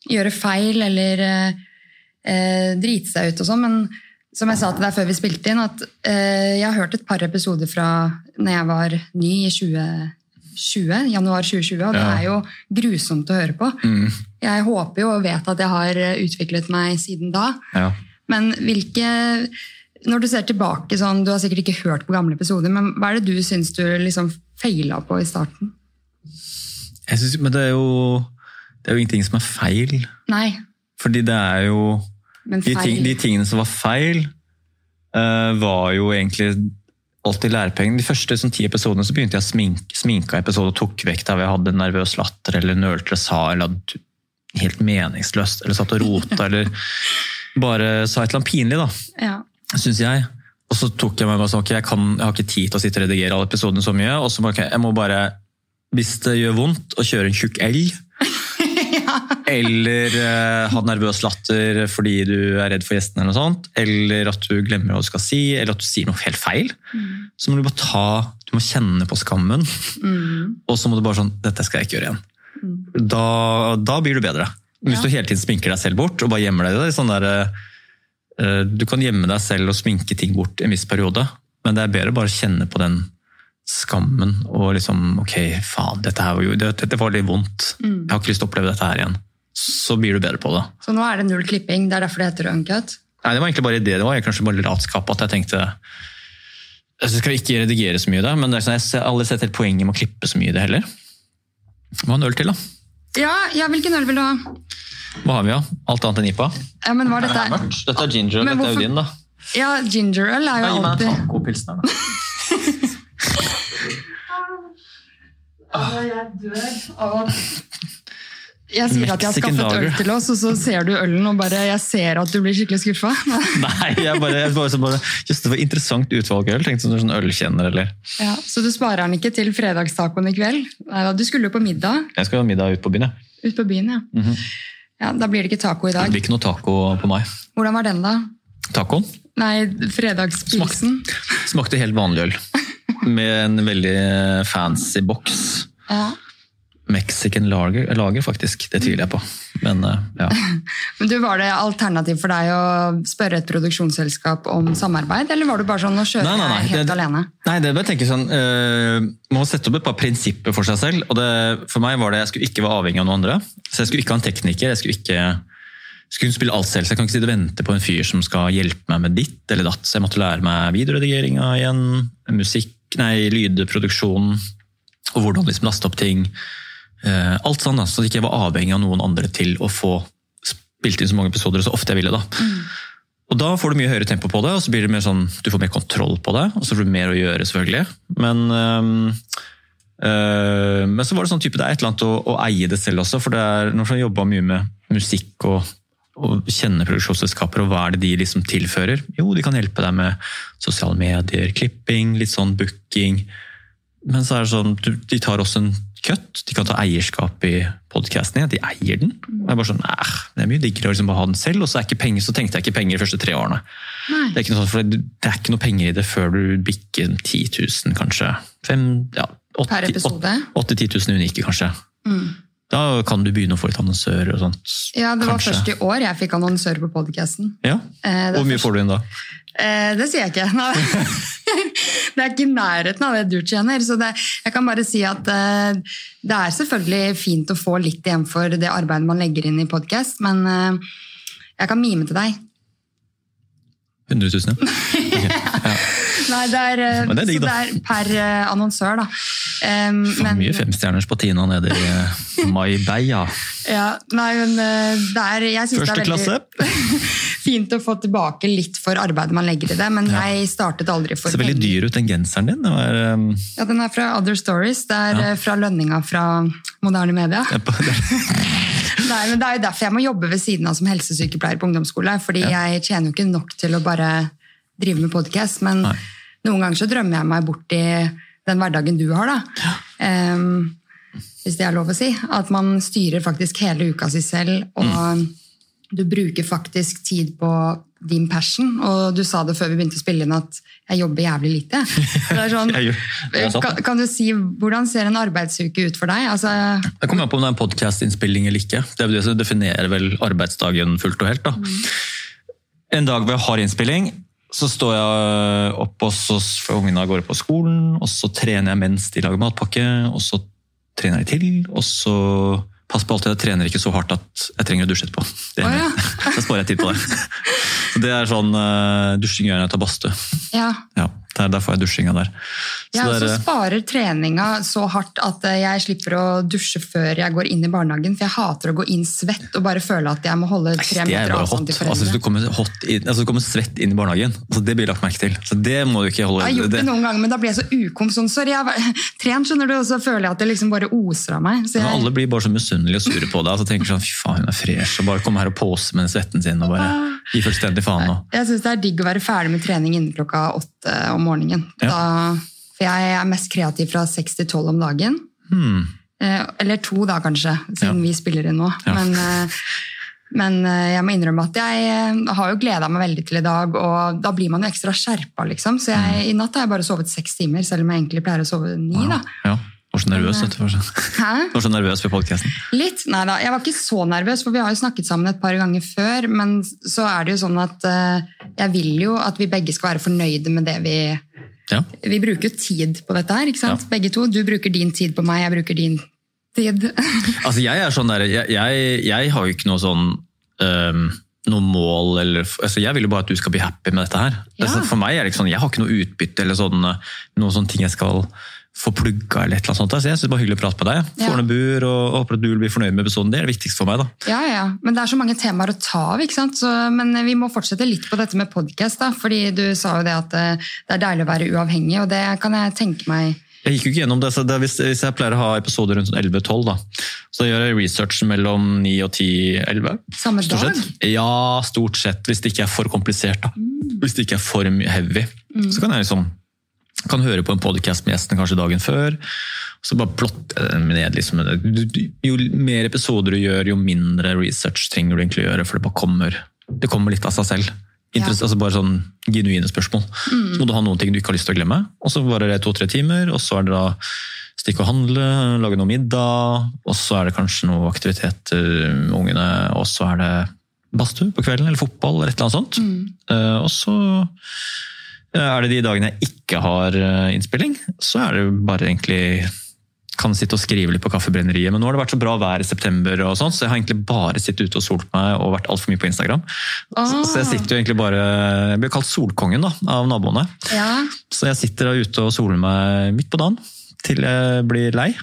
gjøre feil eller eh, eh, drite seg ut og sånn. Men som jeg sa til deg før vi spilte inn, at eh, jeg har hørt et par episoder fra når jeg var ny i 2020, januar 2020, og det Ja. er jo grusomt å høre på. Jeg håper jo og vet at jeg har eh, utviklet meg siden da. Ja. Men hvilke Når du ser tilbake, sånn, du har sikkert ikke hørt på gamle episoder, men hva er det du syns du liksom feila på i starten? Jeg synes, men det er, jo, det er jo ingenting som er feil. Nei, Fordi det er jo De, ting, de tingene som var feil, uh, var jo egentlig alltid lærepenger. De første sånn, ti episodene så begynte jeg å sminke, sminka episode og tok vekk der jeg hadde nervøs latter eller nølte eller sa eller helt meningsløst eller satt og rota eller bare sa et eller annet pinlig, da. Ja. Syns jeg. Og så tok jeg meg bare sånn, ok, jeg, kan, jeg har ikke tid til å sitte og redigere alle episodene så mye. Og så må jeg, jeg må bare, hvis det gjør vondt å kjøre en tjukk elg, eller uh, ha nervøs latter fordi du er redd for gjestene, eller noe sånt, eller at du glemmer hva du skal si, eller at du sier noe helt feil, så må du bare ta Du må kjenne på skammen, og så må du bare sånn Dette skal jeg ikke gjøre igjen. Da, da blir du bedre. Hvis Ja. du hele tiden sminker deg selv bort og bare gjemmer deg i det. Sånn der, uh, du kan gjemme deg selv og sminke ting bort en viss periode, men det er bedre bare å kjenne på den skammen og liksom Ok, faen, dette, her var, jo, dette var litt vondt. Jeg har ikke lyst til å oppleve dette her igjen. Så blir du bedre på det. Så nå er det null klipping. Det er derfor det heter uncut. Nei, Det var egentlig bare det. Det var kanskje bare latskap at jeg tenkte så Jeg skal ikke redigere så mye i det, men det er sånn, jeg har aldri sett helt poenget med å klippe så mye i det heller. Hva en øl til, da? Ja, ja, hvilken øl vil du ha? Hva har vi, da? Alt annet enn IPA? Ja, men var dette... Mørkt. Dette er ginger, Men dette er jo din, da. Ja, gingerøl er jo alltid Gi meg en tacopilsner, da. Jeg dør av Jeg sier at jeg har skaffet skaffet øl til oss, og så ser du ølen og bare Jeg ser at du blir skikkelig skuffa. Nei, jeg bare, jeg bare, så bare Just det var interessant utvalg øl. Tenkte sånn sånn ølkjenner, eller Ja, så du sparer den ikke til fredagstacoen i kveld? Nei, Du skulle jo på middag Jeg skal ha middag ut på byen, ja. Ut på byen, ja. ja. Da blir det ikke taco i dag. Det blir ikke noe taco på meg. Hvordan var den, da? Tacoen Nei, fredagspilsen. smakte helt vanlig øl. Med en veldig fancy boks. Ja. Mexican lager, lager faktisk. Det tviler jeg på. Men eh, ja. Men du, Var det alternativ for deg å spørre et produksjonsselskap om samarbeid, eller var du bare sånn nå kjøre Nei, nei, nei, jeg helt det- alene? Nei, det bare tenker tenke sånn, uh, Man må sette opp et par prinsipper for seg selv. og det, For meg var det jeg skulle ikke være avhengig av noen andre. Så Jeg skulle ikke ha en tekniker. Jeg skulle ikke skulle spille alt selv, så jeg kan ikke sitte og vente på en fyr som skal hjelpe meg med ditt eller datt. Så jeg måtte lære meg videoredigeringa igjen, musikk, nei, lydproduksjon, og hvordan liksom laste opp ting. Eh, alt sånn da, så jeg ikke var avhengig av noen andre til å få spilt inn så mange episoder så ofte jeg ville. da. Og da får du mye høyere tempo på det, og så blir det mer sånn, du får mer kontroll på det. Og så får du mer å gjøre, selvfølgelig. Men, øh, øh, men så var det sånn type, det er et eller annet å, å eie det selv også. For det er, når man jobber mye med musikk og, og kjenner produksjonsselskaper, og hva er det de liksom tilfører? Jo, de kan hjelpe deg med sosiale medier, klipping, litt sånn booking. Men så er det sånn, du- de tar også en cut. De kan ta eierskap i podkasten. De eier den. Og jeg bare sånn, "Æh, Det er mye diggere å liksom bare ha den selv. Og så, er penger, så tenkte jeg ikke penger de første tre årene. Det er noe sånn, det det er ikke noe penger i det før du bikker 10 000, kanskje. Fem, ja, 80, Per episode? 8-10 000 unike, kanskje. Da kan du begynne å få litt annonsører og sånt. Ja, Det var kanskje. først i år jeg fikk annonsør på podkasten. Ja. Eh, Hvor mye får du inn da? Eh, det sier jeg ikke. Nei. det er ikke i nærheten av det du tjener. Så det, jeg kan bare si at eh, det er selvfølgelig fint å få litt igjen for det arbeidet man legger inn i podkast, men eh, jeg kan mime til deg. 100 000, ja. Okay. ja. Nei, det er, eh, Men det er digg, det er per eh, annonsør, da. Um, For men- mye femstjerners på Tina nede i eh, Maibeia. Ja, nei, men det er, jeg synes Første det er veldig fint å få tilbake litt for arbeidet man legger i det, men Ja. jeg startet aldri for Ser veldig dyr ut, den genseren din. Det var, um, Ja, den er fra Other Stories. Det er Ja. fra lønninga fra moderne media. det er på- Nei, men Det er jo derfor jeg må jobbe ved siden av som helsesykepleier på ungdomsskole. fordi jeg tjener jo ikke nok til å bare drive med podkast. Men Nei. Noen ganger så drømmer jeg meg bort i den hverdagen du har. da. Um, hvis det er lov å si. At man styrer faktisk hele uka si selv. og Mm. Du bruker faktisk tid på din passion. Og du sa det før vi begynte å spille inn at jeg jobber jævlig lite. Det sånn, kan, kan du si, Hvordan ser en arbeidsuke ut for deg? Altså, Det kommer an på om det er en podkast-innspilling eller ikke. Det er det som definerer vel arbeidsdagen fullt og helt. da. En dag hvor jeg har innspilling, så står jeg opp, og så får ungene av gårde på skolen, og så trener jeg mens de lager matpakke, og så trener jeg til, og så Pass på alltid, jeg trener ikke så hardt at jeg trenger å dusje etterpå. Det, oh, ja. Da sparer jeg tid på det. Så det er sånn uh, dusjing gjør jeg når jeg tar badstue. ja. Ja, Der, der får jeg dusjinga der. Så Jeg også sparer treninga så hardt at eh, jeg slipper å dusje før jeg går inn i barnehagen. For jeg hater å gå inn svett og bare føle at jeg må holde tre er meter avstand til Altså, hvis du kommer, inn, altså, du kommer svett inn i barnehagen, altså, det blir lagt merke til. Så det må du ikke holde Jeg har gjort det noen ganger, men da blir jeg så ukom. Sånn, sorry, jeg har trent, skjønner du, og så føler jeg at det liksom bare oser av meg. Så jeg, alle blir bare så misunnelige og sure på deg. Altså, tenker sånn, fy faen, hun er fresh, og bare kommer her og poser med den svetten sin og bare gir fullstendig faen. nå. jeg syns det er digg å være ferdig med trening innen klokka åtte om morgenen. Ja. Da, for jeg er mest kreativ fra seks til tolv om dagen. Hmm. Eh, Eller to, da, kanskje, siden Ja. vi spiller inn nå. Ja. Men, eh, men eh, jeg må innrømme at jeg har jo gleda meg veldig til i dag, og da blir man jo ekstra skjerpa, liksom. Så jeg, i natt har jeg bare sovet seks timer, selv om jeg egentlig pleier å sove ni, da. Ja, var så nervøs, vet du. Hæ? var så nervøs ved podkasten. Litt? Nei da, jeg var ikke så nervøs, for vi har jo snakket sammen et par ganger før. Men så er det jo sånn at eh, jeg vil jo at vi begge skal være fornøyde med det vi Ja. Vi bruker jo tid på dette her, ikke sant? Ja. Begge to. Du bruker din tid på meg, jeg bruker din tid. Altså, jeg er sånn der, jeg, jeg, jeg har jo ikke noe sånn um noe mål eller, altså Jeg vil jo bare at du skal bli happy med dette her. Ja. Altså, for meg er det ikke sånn, Jeg har ikke noe utbytte eller sånne, noen sånne ting jeg skal få plugga. eller et eller annet sånt. Så jeg synes det er hyggelig å prate med deg. Fornebuer, og håper at du vil bli fornøyd med episoden. Det er det viktigste for meg. da. Ja, ja, men det er så mange temaer å ta av, ikke sant? Så, men vi må fortsette litt på dette med podcast, da. Fordi du sa jo det at eh, det er deilig å være uavhengig, og det kan jeg tenke meg Jeg gikk jo ikke gjennom det, så det hvis, hvis jeg pleier å ha episoder rundt sånn 11-12, da, så gjør jeg research mellom 9 og 10-11. Samme dag? sett. Ja, stort sett. Hvis det ikke er for komplisert. da. Hvis det ikke er for mye Mm. Så kan jeg liksom kan høre på en podcast med gjesten kanskje dagen før. Så bare plotte dem ned. Liksom. Jo mer episoder du gjør, jo mindre research trenger du egentlig å gjøre. For det bare kommer, det kommer litt av seg selv. Ja. altså bare sånn genuine spørsmål. Så må du ha noen ting du ikke har lyst til å glemme. Og så varer det to-tre timer, og så er det da stikke og handle, lage noe middag, og så er det kanskje noe aktiviteter med ungene, og så er det badstue på kvelden, eller fotball, eller et eller annet sånt. Eh, og så er det de dagene jeg ikke har eh, innspilling, så er det bare egentlig kan sitte og skrive litt på kaffebrenneriet. Men nå har det vært så bra vær i september, og sånt, så jeg har egentlig bare sittet ute og solt meg og vært altfor mye på Instagram. Så, Ah. så jeg sitter jo egentlig bare Jeg blir kalt solkongen da, av naboene. Ja, Så jeg sitter da ute og soler meg midt på dagen til jeg blir lei.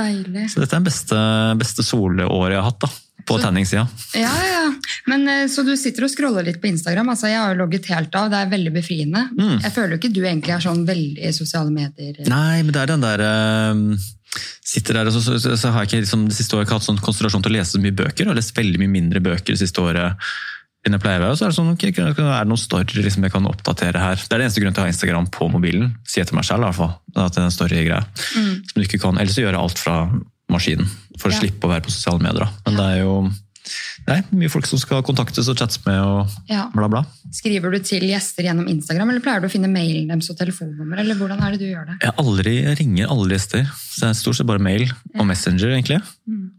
deilig. Så dette er det beste, beste solåret jeg har hatt da, på Så- tenningssida. Ja, ja. Men, eh, så du sitter og scroller litt på Instagram. altså Jeg har jo logget helt av. Det er veldig befriende. Mm. Jeg føler jo ikke du egentlig er sånn veldig i sosiale medier. Nei, men det er den der uh, Sitter der, og så, så, så har jeg ikke liksom, det siste året ikke hatt sånn konsentrasjon til å lese så mye bøker. Jeg har lest veldig mye mindre bøker det siste året enn jeg pleier å være. Så er det sånn, ok, er det noen story liksom, jeg kan oppdatere her? Det er det eneste grunnen til å ha Instagram på mobilen, sier jeg til meg selv i hvert fall. At det er en story-greie. Som du ikke kan, Ellers så gjør jeg alt fra maskinen, for å Ja. slippe å være på sosiale medier. Da. Men det er jo det er mye folk som skal kontaktes og chattes med og Ja. bla, bla. Skriver du til gjester gjennom Instagram, eller pleier du å finne mailen deres og telefonnummer? eller hvordan er det du gjør det? Jeg, aldri, ringer aldri gjester. Så det er stort sett bare mail og Messenger, egentlig.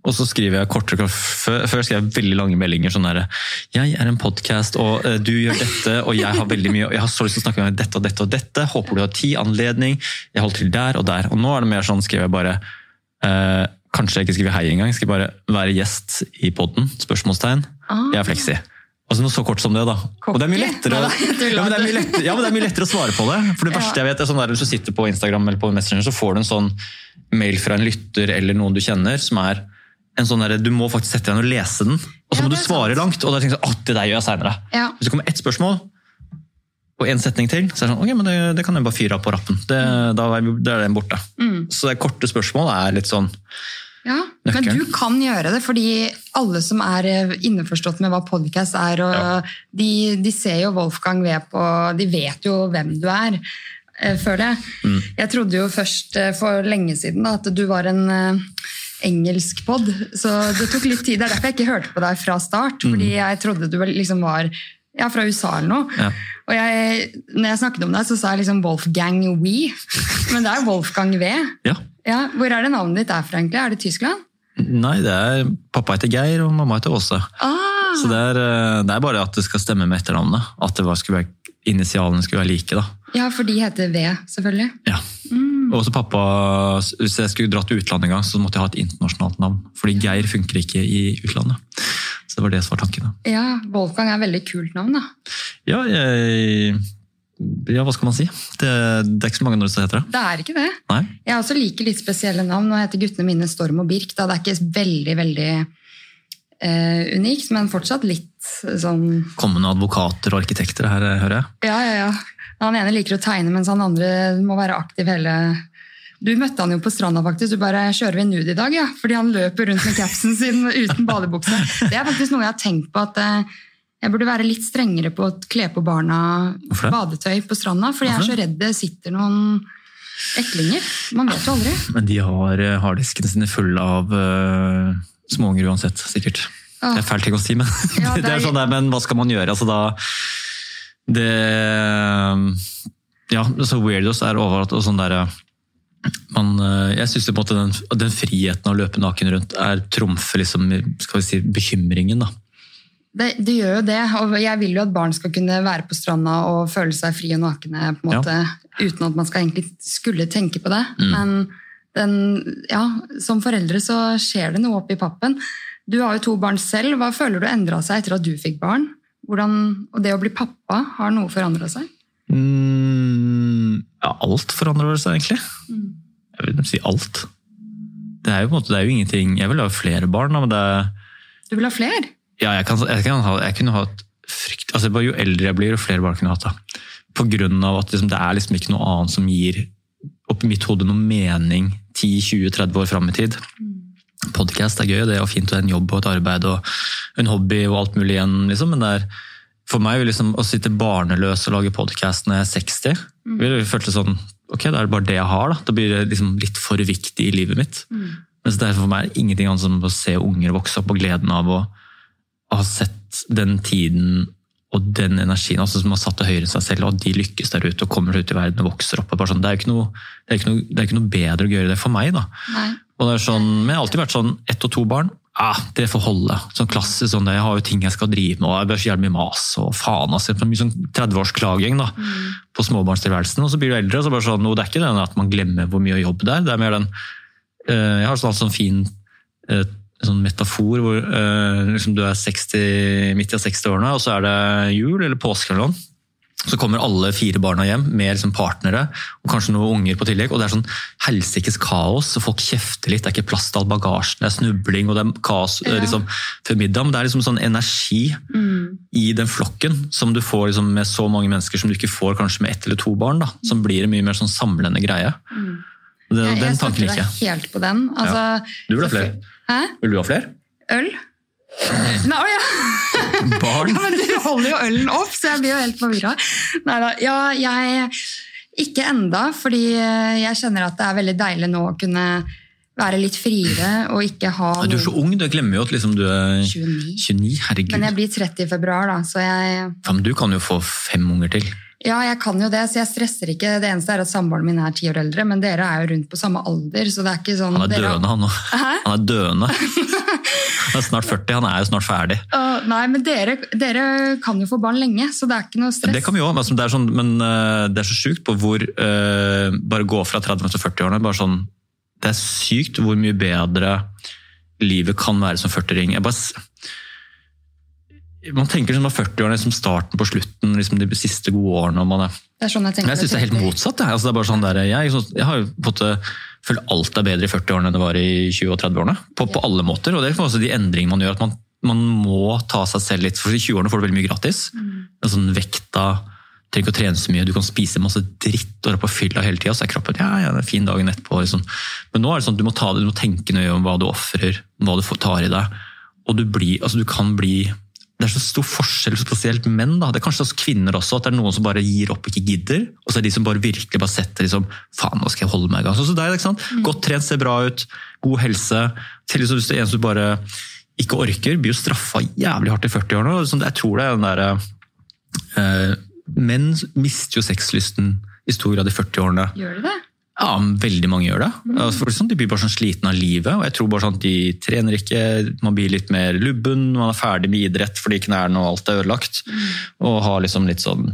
Og så skriver jeg kortere Før, før skrev jeg veldig lange meldinger sånn derre Jeg er en podkast, og eh, du gjør dette, og jeg har veldig mye Jeg har så lyst til å snakke med deg dette og dette og dette. Håper du har tid, anledning. Jeg holder til der og der. Og nå er det mer sånn, skriver jeg bare eh, Kanskje jeg ikke skriver hei engang. Skriver bare 'være gjest i podden'? Spørsmålstegn. Ah. Jeg er fleksi. Altså noe så kort som det, da. Og det er mye lettere, ja, men det er mye lettere, ja, men det er mye lettere å svare på det. For det verste jeg vet er sånn der, Hvis du sitter på Instagram eller på Messenger, så får du en sånn mail fra en lytter eller noen du kjenner, som er en sånn der, Du må faktisk sette deg ned og lese den, og så Ja, må du svare sant. langt. Og da tenker jeg sånn, «Å, det der gjør jeg senere. Ja. Hvis det kommer ett spørsmål og en setning til, så er det sånn, ok, men det, det kan jeg bare fyre av på rappen. Det, er, da er den borte. Mm. Så det korte spørsmål er litt sånn Ja, Men du kan gjøre det, fordi alle som er eh, innforstått med hva podcast er, og Ja. de, de ser jo Wolfgang V på De vet jo hvem du er, før føler jeg. Mm. Jeg trodde jo først eh, for lenge siden da, at du var en eh, engelsk pod, så det tok litt tid. Det er derfor jeg ikke hørte på deg fra start, Mm. fordi jeg trodde du liksom var ja, fra USA eller noe. Ja. Og jeg, når jeg snakket om deg, så sa jeg liksom Wolfgang We, men det er Wolfgang V. Ja. Ja, Hvor er det navnet ditt er fra, egentlig? Er det Tyskland? Nei, det er pappa heter Geir, og mamma heter Åse. Ah, Så det er, eh, det er bare at det skal stemme med etternavnet. At det var, skulle være, initialene skulle være like. da. ja, for de heter V, selvfølgelig. Ja. Og også pappa, Hvis jeg skulle dratt til utlandet en gang, så måtte jeg ha et internasjonalt navn. Fordi Geir funker ikke i utlandet. Så det var det som var tanken. da. Ja, Wolfgang er et veldig kult navn, da. Ja, jeg ja, hva skal man si? Det, det er ikke så mange når det heter det. Det er ikke det. Nei? Jeg også liker litt spesielle navn. Nå heter guttene mine Storm og Birk. Da. Det er ikke veldig, veldig uh, unikt, men fortsatt litt sånn Kommende advokater og arkitekter her, hører jeg. Ja, ja, ja. Han ene liker å tegne, mens han andre må være aktiv hele Du møtte han jo på stranda, faktisk. Du bare 'Kjører vi nude i dag?' ja. Fordi han løper rundt med capsen sin uten badebukse. Det er faktisk noe jeg har tenkt på at eh, jeg burde være litt strengere på å kle på barna badetøy på stranda, fordi jeg er så redd det sitter noen eklinger. Man vet jo aldri. Men de har eh, harddiskene sine fulle av uh, småunger uansett, sikkert. Det er fælt ting å si, men Ja, det, det er- er sånn der, men hva skal man gjøre? Altså, da, det Ja, så weirdos er overalt. og sånn der, man, eh, jeg syns den, den friheten å løpe naken rundt er trumfer liksom, skal vi si, bekymringen. da. Det, det gjør jo det, og jeg vil jo at barn skal kunne være på stranda og føle seg fri og nakne på en Ja. måte, uten at man skal egentlig skulle tenke på det. Mm. Men den, ja, som foreldre så skjer det noe oppi pappen. Du har jo to barn selv. Hva føler du endra seg etter at du fikk barn? Hvordan, og det å bli pappa, har noe forandra seg? Mm, ja, alt forandrer seg egentlig. Mm. Jeg vil si alt. Det er jo på en måte, det er jo ingenting Jeg vil ha flere barn, da, men det er Du vil ha flere? Ja, jeg, kan, jeg, kan ha, jeg kunne hatt frykt altså bare Jo eldre jeg blir, jo flere barn kunne jeg hatt. da. På grunn av at liksom, det er liksom ikke noe annet som gir oppi mitt hode noe mening 10-20-30 år fram i tid. Podkast er gøy, det er fint å ha en jobb og et arbeid og en hobby og alt mulig igjen, liksom. men det er for meg liksom, å sitte barneløs og lage podkast når jeg er 60, vil jeg følte sånn Ok, da er det bare det jeg har. Da Da blir det liksom litt for viktig i livet mitt. Mens det er for meg ingenting annet som å se unger vokse opp og gleden av å ha sett den tiden og den energien altså som har satt det høyere enn seg selv, og de lykkes der ute og kommer ut i verden og vokser opp. sånn, det, er noe, det, er noe, det er ikke noe bedre å gjøre det for meg. da. Nei. Og det er sånn, Men jeg har alltid vært sånn ett og to barn. Ah, det får holde. Sånn klassisk sånn, Jeg har jo ting jeg skal drive med, og jeg bør så jævlig mye mas og faen. altså, Mye sånn 30-årsklaging mm. på småbarnstilværelsen. Og så blir du eldre, og så bare sånn, det er ikke det at man glemmer hvor mye jobb det er. Det er mer den uh, Jeg har sånn, sånn fin eh, sånn metafor hvor eh, liksom du er 60, midt i 60-årene, og så er det jul eller påske eller noe. Så kommer alle fire barna hjem med liksom partnere og kanskje noen unger på tillegg. og Det er sånn helsikes kaos, og folk kjefter litt. Det er ikke plass til all bagasjen, det er snubling og det er kaos eh, Ja. liksom, før middag. Men det er liksom sånn energi Mm. i den flokken som du får liksom, med så mange mennesker som du ikke får kanskje med ett eller to barn. da, Som blir en mye mer sånn samlende greie. Mm. Det, Jeg, den tanken liker jeg. helt på den. Altså, Du vil ha flere? Hæ? Vil du ha flere? Øl? Nei, å ja. Barn? Ja, men du holder jo ølen opp, så jeg blir jo helt forvirra. Neida. Ja, jeg Ikke enda, fordi jeg kjenner at det er veldig deilig nå å kunne være litt friere og ikke ha Du er så ung, du glemmer jo at liksom du er 29. 29. Herregud. Men jeg blir 30 i februar, da, så jeg Ja, men du kan jo få fem unger til. Ja, jeg kan jo det, så jeg stresser ikke. Det eneste er at samboeren min er ti år eldre, men dere er jo rundt på samme alder, så det er ikke sånn Han er døende, han nå. Hæ? Han er døende. Han er snart 40, han er jo snart ferdig. Uh, nei, men dere, dere kan jo få barn lenge, så det er ikke noe stress. Det kan vi òg, men, det er sånn, men uh, det er så sjukt på hvor uh, Bare gå fra 30 til 40-årene. bare sånn, Det er sykt hvor mye bedre livet kan være som 40-ring. Jeg bare Man tenker som 40-årene som starten på slutten, liksom de siste gode årene. man er Det er sånn jeg tenker. Men jeg syns det er helt motsatt. Jeg. Altså, det er bare sånn der, jeg, jeg har jo fått følt alt er bedre i 40-årene enn det var i 20- og 30-årene. På, på alle måter. Og det er liksom også de endringene man gjør. at man, man må ta seg selv litt. For i 20-årene får du veldig mye gratis. En sånn vekta trenger ikke å trene så mye, du kan spise masse dritt og være på fylla hele tida, så er kroppen ja, ja, det er en fin dagen etterpå. Liksom. Men nå er det sånn du må, ta det, du må tenke nøye om hva du ofrer, hva du tar i deg. Og du, blir, altså, du kan bli det er så stor forskjell, spesielt menn. da. Det er kanskje også kvinner også, at det er noen som bare gir opp og ikke gidder. Og så er det de som bare virkelig bare setter liksom, faen, nå skal jeg holde meg i gang. så som deg, ikke sant? Godt trent, ser bra ut, god helse. Til liksom, hvis det er en som bare ikke orker, blir jo straffa jævlig hardt i 40-årene. og sånn, Jeg tror det er den derre eh, Menn mister jo sexlysten i stor grad i 40-årene. Gjør de det? Ja, veldig mange gjør det. Altså, For sånn, de blir bare sånn sliten av livet. og jeg tror bare sånn at De trener ikke, man blir litt mer lubben, man er ferdig med idrett fordi knærne og alt er ødelagt. Og har liksom litt sånn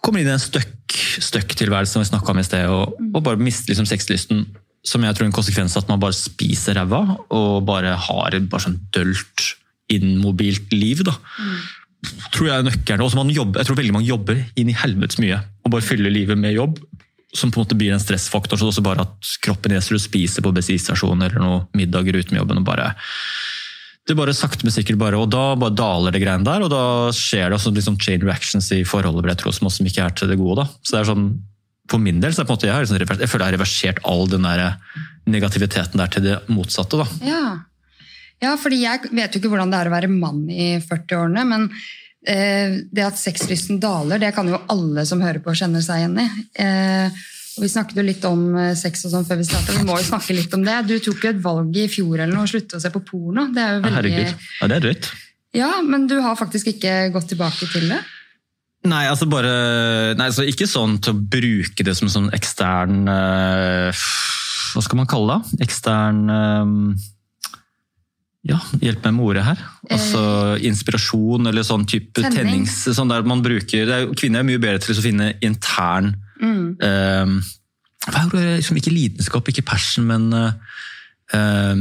Kommer inn i en støkk, støkk-tilværelse som vi snakka om i sted, og, og bare mister liksom sexlysten. Som jeg tror er en konsekvens av at man bare spiser ræva og bare har et bare sånn dølt, immobilt liv. da. tror jeg er nøkkelen. Også man jobber, jeg tror veldig mange jobber inn i helvetes mye og bare fyller livet med jobb. Som på en måte blir en stressfaktor. så det er også bare at Kroppen reiser og spiser på bensinstasjoner eller noen middager uten jobben. og bare det bare sakte, men sikkert bare, og Da bare daler det greiene der, og da skjer det også liksom chain reactions i forholdet jeg tror, som, ikke er til det gode. da. Så det er sånn, For min del så er det på en måte, jeg, liksom, jeg føler jeg har reversert all den der negativiteten der til det motsatte. da. Ja. ja, fordi jeg vet jo ikke hvordan det er å være mann i 40-årene, men eh, det at sexlysten daler, det kan jo alle som hører på kjenne seg igjen i. Eh, og vi snakket jo litt om eh, sex og sånn før vi startet, vi må jo snakke litt om det. Du tok jo et valg i fjor eller noe, å slutte å se på porno. Det er jo veldig... Herregud. Ja, det er drøyt. Ja, men du har faktisk ikke gått tilbake til det? Nei, altså bare nei, altså Ikke sånn til å bruke det som sånn ekstern eh, Hva skal man kalle det? Ekstern eh, Ja, hjelp meg med ordet her. Altså Inspirasjon eller sånn type Tenning. tennings... Sånn der man bruker, er, Kvinner er mye bedre til å finne intern Mm. eh, Hva er det, Liksom, ikke lidenskap, ikke passion, men eh, eh,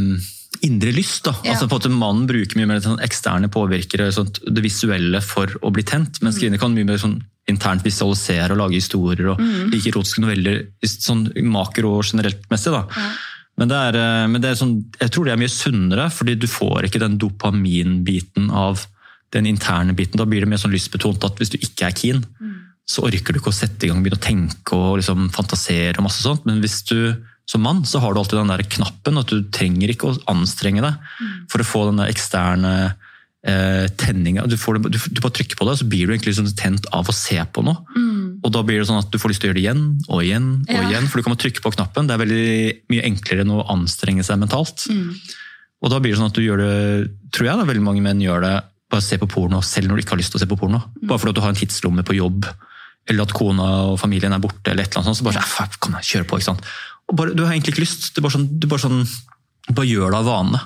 indre lyst. da. Ja. Altså på at Mannen bruker mye mer sånn eksterne påvirkere, sånt, det visuelle, for å bli tent. Mens kvinner kan mye mer sånn internt visualisere og lage historier og like erotiske noveller sånn makro og generelt messig. da. Ja. Men, er, eh, men det er sånn, jeg tror det er mye sunnere, fordi du får ikke den dopaminbiten av den interne biten. Da blir det mer sånn lystbetont at hvis du ikke er keen, så orker du ikke å sette i gang begynne å tenke og liksom fantasere og masse sånt. Men hvis du som mann, så har du alltid den der knappen at du trenger ikke å anstrenge deg for å få den eksterne eh, tenninga. Du, får du, du bare trykker på det, så blir du egentlig liksom tent av å se på noe. Og da blir det sånn at du får lyst til å gjøre det igjen og igjen, og Ja. igjen, for du kan bare trykke på knappen. Det er veldig mye enklere enn å anstrenge seg mentalt. Mm. Og da blir det sånn at du gjør det, tror jeg da, veldig mange menn gjør det, bare se på porno selv når du ikke har lyst til å se på porno. Bare fordi du har en tidslomme på jobb, eller at kona og familien er borte, eller et eller annet sånt, så bare sånn, "Ah, fuck, kom kjør på, ikke sant. Bare, du har egentlig ikke lyst, du bare, sånn, du bare, sånn, bare gjør det av vane.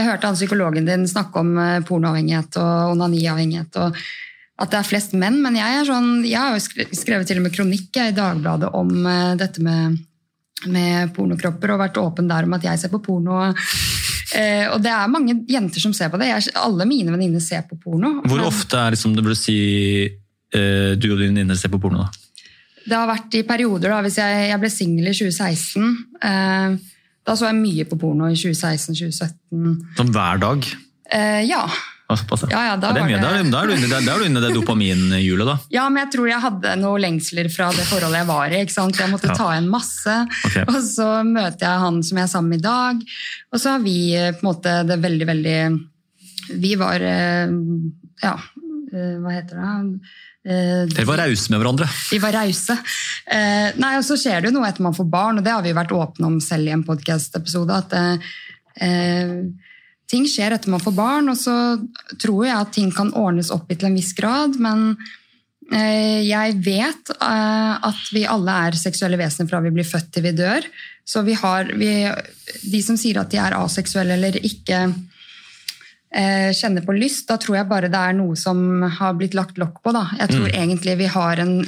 Jeg hørte han psykologen din snakke om eh, pornoavhengighet og onaniavhengighet. og at det er flest menn, men jeg er sånn, jeg har jo skrevet til og med kronikk i Dagbladet om eh, dette med, med pornokropper, og vært åpen der om at jeg ser på porno. Eh, og det er mange jenter som ser på det. Jeg, alle mine venninner ser på porno. Hvor men ofte er liksom, det burde si eh, du og din venninner ser på porno? da? Det har vært i perioder. da, hvis Jeg, jeg ble singel i 2016. Eh, da så jeg mye på porno i 2016-2017. Sånn hver dag? Eh, ja. Ja, Ja, da er det- Da er du- inne da er du inne det dopaminhjulet, da. Ja, men jeg tror jeg hadde noen lengsler fra det forholdet jeg var i. ikke sant? Jeg måtte Ja. ta igjen masse. Okay. Og så møter jeg han som jeg er sammen med i dag. Og så har vi eh, på en måte det veldig, veldig Vi var eh, Ja, eh, hva heter det? Eh, Dere var rause med hverandre. vi var rause. Eh, nei, og så skjer det jo noe etter man får barn, og det har vi vært åpne om selv i en podkast-episode. At eh, eh, ting skjer etter man får barn, og så tror jeg at ting kan ordnes opp i til en viss grad. Men eh, jeg vet eh, at vi alle er seksuelle vesener fra vi blir født til vi dør. Så vi har vi, De som sier at de er aseksuelle eller ikke kjenner på lyst, da tror jeg bare det er noe som har blitt lagt lokk på. Da. Jeg tror egentlig vi har en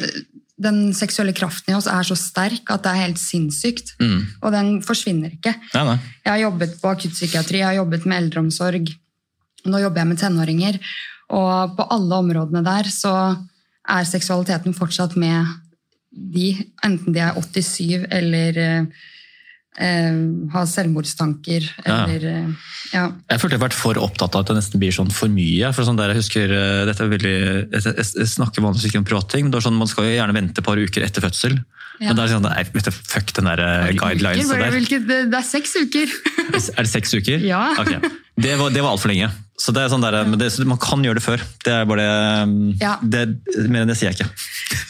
Den seksuelle kraften i oss er så sterk at det er helt sinnssykt. Mm. Og den forsvinner ikke. Nei, nei. Jeg har jobbet på akuttpsykiatri, jeg har jobbet med eldreomsorg. Nå jobber jeg med tenåringer. Og på alle områdene der så er seksualiteten fortsatt med de, enten de er 87 eller eh, ha selvmordstanker eller ja. ja. Jeg følte jeg har vært for opptatt av at det nesten blir sånn for mye. for sånn der jeg husker, eh, dette er veldig, jeg, snakker vanligvis ikke om privatting, men det er sånn, man skal jo gjerne vente et par uker etter fødsel. Ja. Men det er sånn, nei, vet du, fuck den der eh, guidelines Uker, der. hvilket- det, det er seks uker! Er det seks uker? Ja. Okay. Det var, det var altfor lenge. Så det er sånn der, men det, Man kan gjøre det før. Det er bare Ja. det, Mer enn det sier jeg ikke.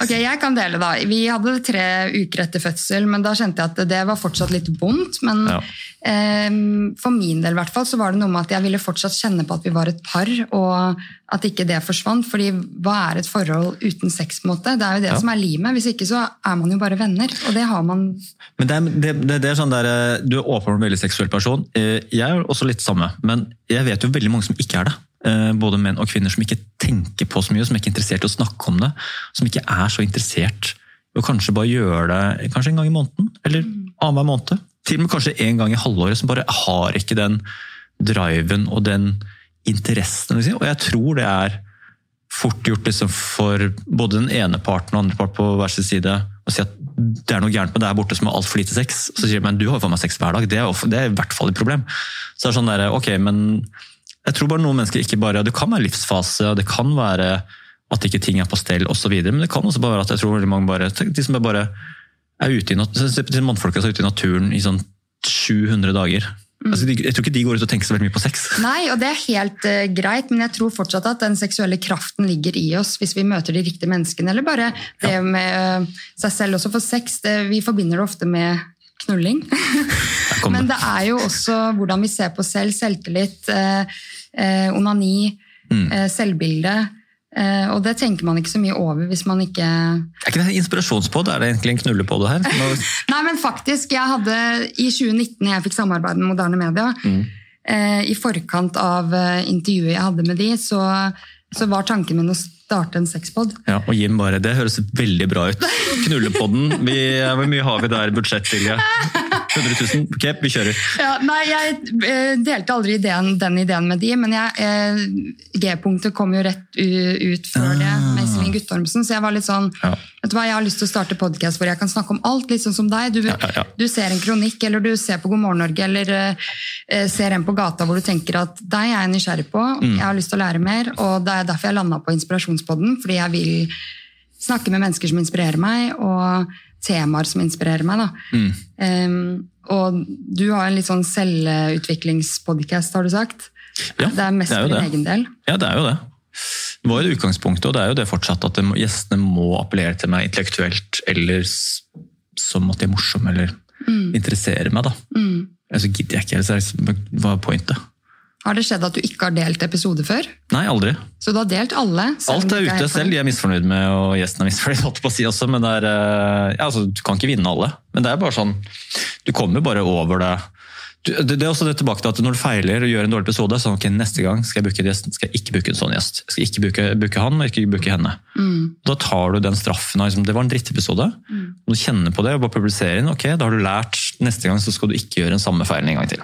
Ok, jeg kan dele da. Vi hadde tre uker etter fødsel, men da kjente jeg at det var fortsatt litt vondt. Men Ja. Ehm, for min del i hvert fall, så var det noe med at jeg ville fortsatt kjenne på at vi var et par, og at ikke det forsvant. fordi hva er et forhold uten sex? på en måte? Det er jo det Ja. som er limet. Hvis ikke så er man jo bare venner, og det har man Men det er, det, det, det er sånn der, eh, Du er åpenbart en veldig seksuell person. Eh, Jeg er også litt samme, men jeg vet jo veldig mange som ikke er det. Eh, Både menn og kvinner som ikke tenker på så mye, som ikke er interessert i å snakke om det. Som ikke er så interessert i å kanskje bare gjøre det kanskje en gang i måneden, eller annenhver måned. Til og med kanskje en gang i halvåret, som bare har ikke den driven og den interessen. Og jeg tror det er fort gjort liksom for både den ene parten og andre part på hver sin side å si at det er noe gærent med deg borte som har altfor lite sex. Så sier de men du har jo faen meg sex hver dag. Det er, det er i hvert fall et problem. Så det er sånn der, ok, men jeg tror bare noen mennesker ikke bare Det kan være livsfase, det kan være at ikke ting er på stell osv. Men det kan også bare være at jeg tror veldig mange bare de som bare er ute i mannfolka er ute i naturen i sånn 700 dager. Altså, jeg tror ikke de går ut og tenker så veldig mye på sex. Nei, og det er helt uh, greit, men jeg tror fortsatt at den seksuelle kraften ligger i oss hvis vi møter de riktige menneskene. Eller bare det med uh, seg selv også. For sex, det, vi forbinder det ofte med knulling. Men det. er jo også hvordan vi ser på selv, selvtillit, uh, onani, Mm. selvbilde. Eh, og det tenker man ikke så mye over hvis man ikke Er ikke det en inspirasjonspod? Er det egentlig en knullepod her? Nei, men faktisk, jeg hadde i 2019, jeg fikk samarbeid med Moderne Media, eh, i forkant av eh, intervjuet jeg hadde med de, så, så var tanken min å starte en sexpod. ja, og Jim bare Det høres veldig bra ut. Knullepodden. Vi, hvor mye har vi der budsjett, Silje? 100 000? Ok, vi kjører. Ja, nei, jeg eh, delte aldri ideen, den ideen med de, men eh, G-punktet kom jo rett ut før det med Iselin Guttormsen, så jeg var litt sånn Ja. Vet du hva, Jeg har lyst til å starte podcast hvor jeg kan snakke om alt, litt sånn som deg. Du, Ja, du ser en kronikk, eller du ser på God morgen Norge, eller eh, ser en på gata hvor du tenker at deg er jeg nysgjerrig på, Mm. jeg har lyst til å lære mer, og det er derfor jeg landa på Inspirasjonspodden, fordi jeg vil snakke med mennesker som inspirerer meg, og temaer som inspirerer meg. da. Mm. Um, og du har en litt sånn selvutviklingspodcast, har du sagt. Ja, det er mest det er for din egen del. Ja, det er jo det. Det var jo utgangspunktet, og det er jo det fortsatt, at gjestene må appellere til meg intellektuelt, eller som at de er morsomme, eller interesserer meg. da. Mm. Altså gidder jeg ikke, så liksom- hva er pointet? Har det skjedd at du ikke har delt episode før? Nei, aldri. Så du har delt alle? Alt er ute selv. De er misfornøyd med, og gjesten er misfornøyd, holdt på å si også, men er, eh, ja, altså, du kan ikke vinne alle. Men det er bare sånn, du kommer bare over det. Du, det, det er også det tilbake til at når du feiler og gjør en dårlig episode, så ok, neste gang skal jeg bruke en gjest, skal jeg ikke bruke en sånn gjest. Jeg skal ikke bruke, bruke han, og ikke bruke henne. Mm. Da tar du den straffen liksom, det var en drittepisode, og du kjenner på det og bare publiserer den, ok, da har du lært, neste gang så skal du ikke gjøre den samme feilen en gang til.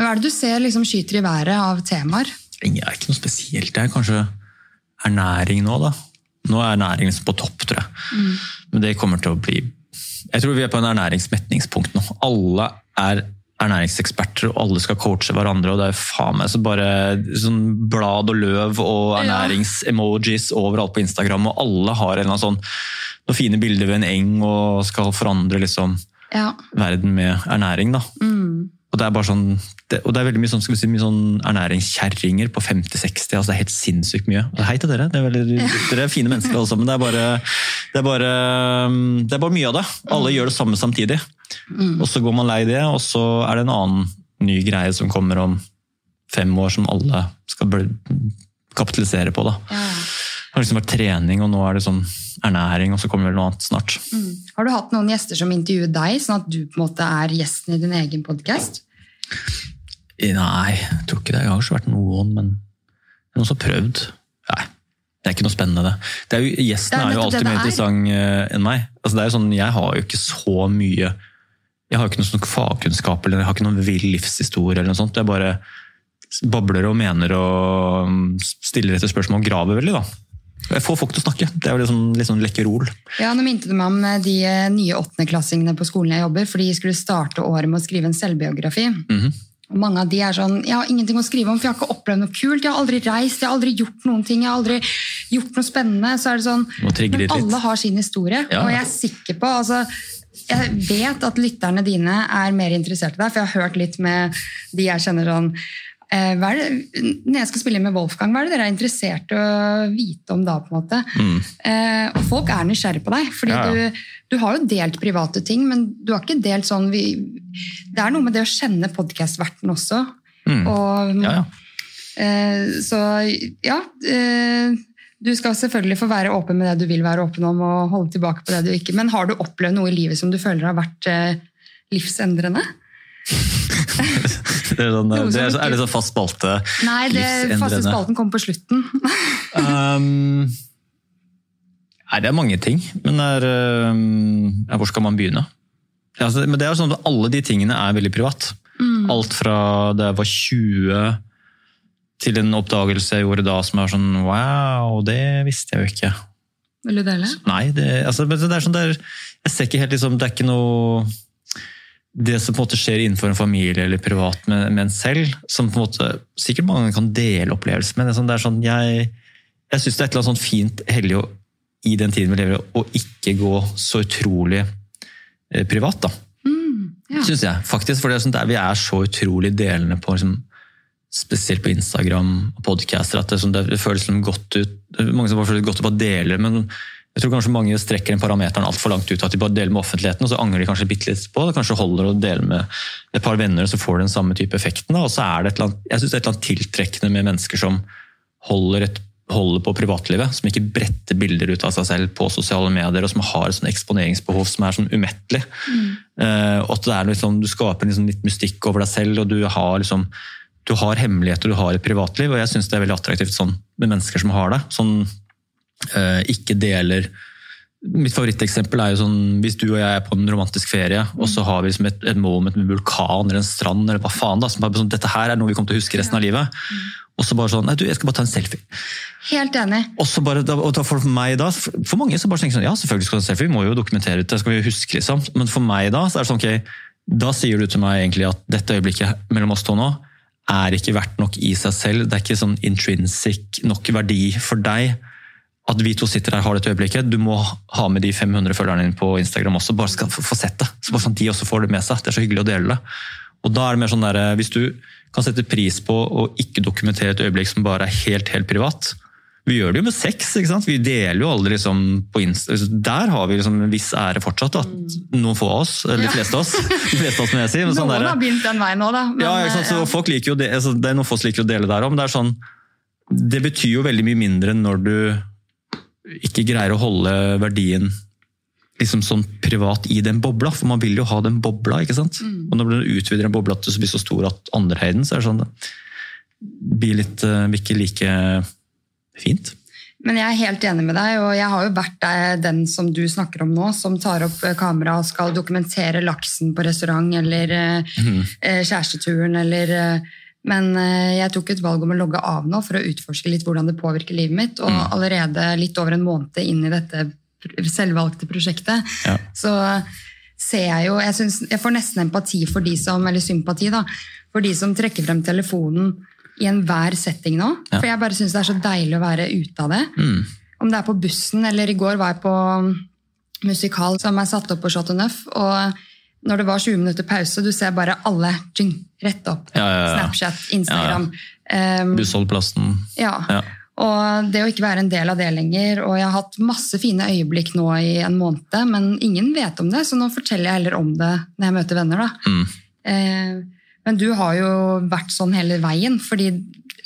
Men hva er det du ser liksom skyter i været av temaer? Det er ikke noe spesielt. Det er kanskje ernæring nå, da. Nå er ernæring liksom på topp, tror jeg. Men det kommer til å bli Jeg tror vi er på en ernæringsmetningspunkt nå. Alle er ernæringseksperter, og alle skal coache hverandre. og Det er faen meg så bare sånn blad og løv og ernæringsemojis overalt på Instagram, og alle har en sånn noen fine bilder ved en eng og skal forandre liksom Ja. verden med ernæring. da. Mm. Og det er bare sånn, det, og det er veldig mye sånn, skal vi si, mye sånn ernæringskjerringer på 50-60. altså Det er helt sinnssykt mye. Hei til dere, det er veldig, dere er fine mennesker alle sammen. Det er, bare, det, er bare, det er bare mye av det. Alle gjør det samme samtidig. Og så går man lei det, og så er det en annen ny greie som kommer om fem år som alle skal kapitalisere på. da. Det har liksom vært trening, og nå er det sånn ernæring, og så kommer vel noe annet snart. Mm. Har du hatt noen gjester som intervjuet deg, sånn at du på en måte er gjesten i din egen podkast? Nei, jeg tror ikke det. Jeg har ikke vært noen, men noen som har prøvd. Nei, det er ikke noe spennende, det. det er jo, gjesten Det er er, jo alltid mer er. interessant eh, enn meg. Altså, det er jo sånn, jeg har jo ikke så mye Jeg har jo ikke noe sånn fagkunnskap eller jeg har ikke noen vill livshistorie. eller noe sånt. Jeg bare babler og mener og mm, stiller etter spørsmål og graver veldig. da. Jeg får folk til å snakke. Det er jo liksom, litt sånn lekkerol. Ja, nå minte du meg om eh, de eh, nye åttendeklassingene på skolen jeg jobber, for de skulle starte året med å skrive en selvbiografi. Mhm. Og mange av de er sånn Jeg har ingenting å skrive om, for jeg har ikke opplevd noe kult. Jeg har aldri reist, jeg har aldri gjort noen ting, jeg har aldri gjort noe spennende. Så er det sånn Men alle har sin historie, Ja. og jeg er sikker på altså, Jeg vet at lytterne dine er mer interessert i deg, for jeg har hørt litt med de jeg kjenner sånn hva er det, når jeg skal spille med Wolfgang, hva er det dere er interessert i å vite om da? på en måte? Eh, og folk er nysgjerrig på deg, fordi Mm. Ja, ja. Du, du har jo delt private ting, men du har ikke delt sånn vi, Det er noe med det å kjenne podkastverten også. Mm. Og, Ja. Eh, så ja eh, Du skal selvfølgelig få være åpen med det du vil være åpen om, og holde tilbake på det du ikke Men har du opplevd noe i livet som du føler har vært eh, livsendrende? Det er, sånn, det er, er det sånn fast spalte? Nei, det faste spalten kommer på slutten. Um, nei, det er mange ting, men er, um, hvor skal man begynne? Ja, Altså, men det er sånn at Alle de tingene er veldig privat. Mm. Alt fra da jeg var 20 til til en oppdagelse jeg gjorde da som er sånn wow, det visste jeg jo ikke. Vil du dele? Nei, det, altså, det er sånn der, jeg ser ikke helt liksom, Det er ikke noe Det som på en måte skjer innenfor en familie eller privat med, med en selv, som på en måte sikkert mange kan dele opplevelser med. Det er sånn, det er sånn, jeg jeg syns det er et eller annet sånt fint hellig i den tiden vi lever i, å ikke gå så utrolig eh, privat. da. Mm, ja. Synes jeg, faktisk. For det er sånn, der vi er så utrolig delende på liksom, spesielt på Instagram og podcaster, at det, sånn, det føles som godt ut. Mange som bare føler godt ut på å dele, men jeg tror kanskje mange strekker den parameteren altfor langt ut. At de bare deler med offentligheten, og så angrer de kanskje bitte litt på det. Kanskje holder å dele med et par venner, og så får de den samme type effekten. Og så er det et eller annet, jeg synes det er et eller annet tiltrekkende med mennesker som holder et holder på privatlivet, som ikke bretter bilder ut av seg selv på sosiale medier, og som har et sånn eksponeringsbehov som er sånn umettelig. Mm. Uh, og at det liksom, Du skaper liksom litt mystikk over deg selv, og du har, liksom, du har hemmeligheter, du har et privatliv. og Jeg syns det er veldig attraktivt sånn, med mennesker som har det. Sånn ikke deler Mitt favoritteksempel er jo sånn, hvis du og jeg er på en romantisk ferie, og så har vi liksom et, et moment med en vulkan eller en strand, eller hva faen da, som er sånn, dette her er noe vi kommer til å huske resten av livet. Og så bare sånn Nei, du, jeg skal bare ta en selfie. Helt enig. Og så bare, og for meg da, for mange så bare tenker sånn, ja, selvfølgelig skal du ta en selfie, vi må jo dokumentere det, skal vi huske liksom. Men for meg da, så er det sånn, ok, da sier du til meg egentlig at dette øyeblikket mellom oss to nå er ikke verdt nok i seg selv. Det er ikke sånn intrinsic nok verdi for deg at vi to sitter her har dette øyeblikket. Du må ha med de 500 følgerne dine på Instagram også, bare skal få sett det. Så bare sånn de også får det med seg. Det er så hyggelig å dele det. Og da er det mer sånn der, Hvis du kan sette pris på å ikke dokumentere et øyeblikk som bare er helt, helt privat. Vi gjør det jo med sex. ikke sant? Vi deler jo aldri liksom på Insta. Der har vi liksom en viss ære fortsatt. at Noen få av oss, eller de fleste av oss. de fleste av oss, må jeg si. Noen sånn der, har begynt den veien nå, da. Men, ja, ikke sant? Så folk liker jo det, altså, det er noen folk liker å dele der om. Det er sånn, det betyr jo veldig mye mindre når du ikke greier å holde verdien liksom sånn privat i den bobla, for man vil jo ha den bobla. ikke sant? Mm. Og når du utvider en bobla til å bli så stor at andre høyden, så er det sånn det blir litt uh, ikke like fint. Men jeg er helt enig med deg, og jeg har jo vært den som du snakker om nå, som tar opp eh, kamera og skal dokumentere laksen på restaurant eller mm. kjæresteturen eller men jeg tok et valg om å logge av nå for å utforske litt hvordan det påvirker livet mitt. Og mm. allerede litt over en måned inn i dette selvvalgte prosjektet, ja. så ser jeg jo jeg, synes, jeg, får nesten empati for de som Eller sympati, da. For de som trekker frem telefonen i enhver setting nå. Ja. For jeg bare syns det er så deilig å være ute av det. Mm. Om det er på bussen, eller i går var jeg på musikal som er satt opp på Chateau Neuf. og når det var 20 minutter pause, du ser bare alle jing, rett opp. Ja, Snapchat, Instagram. Um, Bussholdplassen. Ja. Og det å ikke være en del av det lenger. Og jeg har hatt masse fine øyeblikk nå i en måned, men ingen vet om det, så nå forteller jeg heller om det når jeg møter venner. da. Mm. Eh, men du har jo vært sånn hele veien, fordi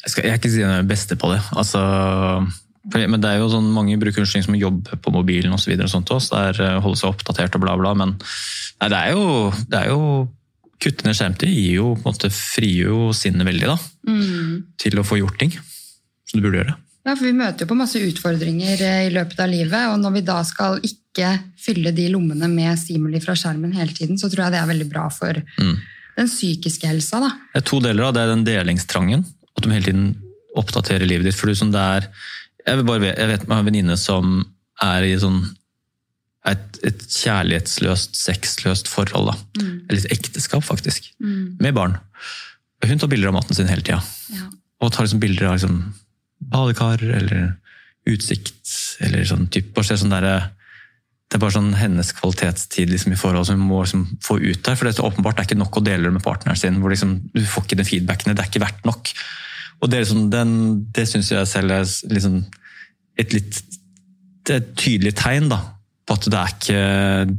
Jeg skal jeg ikke si den beste på det. altså... Men det er jo sånn, Mange bruker unnskyldning som jobber på mobilen osv. Der eh, holde seg oppdatert og bla, bla. Men nei, det er jo, det er jo Kutte ned skjermtid gir jo, på en måte, frigjør jo sinnet veldig da, mm. til å få gjort ting som du burde gjøre. Ja, for Vi møter jo på masse utfordringer eh, i løpet av livet, og når vi da skal ikke fylle de lommene med stimuli fra skjermen hele tiden, så tror jeg det er veldig bra for mm. den psykiske helsa. Da. Det er to deler av det. er den delingstrangen, at du hele tiden oppdaterer livet ditt. for du som det er, Jeg, bare, jeg vet meg en venninne som er i sånn et, et kjærlighetsløst, sexløst forhold. da. Mm. Eller et ekteskap, faktisk. Mm. Med barn. Hun tar bilder av maten sin hele tida. Ja. Og tar liksom bilder av liksom, badekar eller utsikt. eller sånn type, bare sånn der, Det er bare sånn hennes kvalitetstid liksom, i forhold som hun må liksom, få ut der. For det er åpenbart det er ikke nok å dele det med partneren sin. hvor liksom, Du får ikke den feedbacken. Det er ikke verdt nok. Og Det, liksom, den, det syns jeg selv er liksom, et litt det et tydelig tegn da, på at ikke,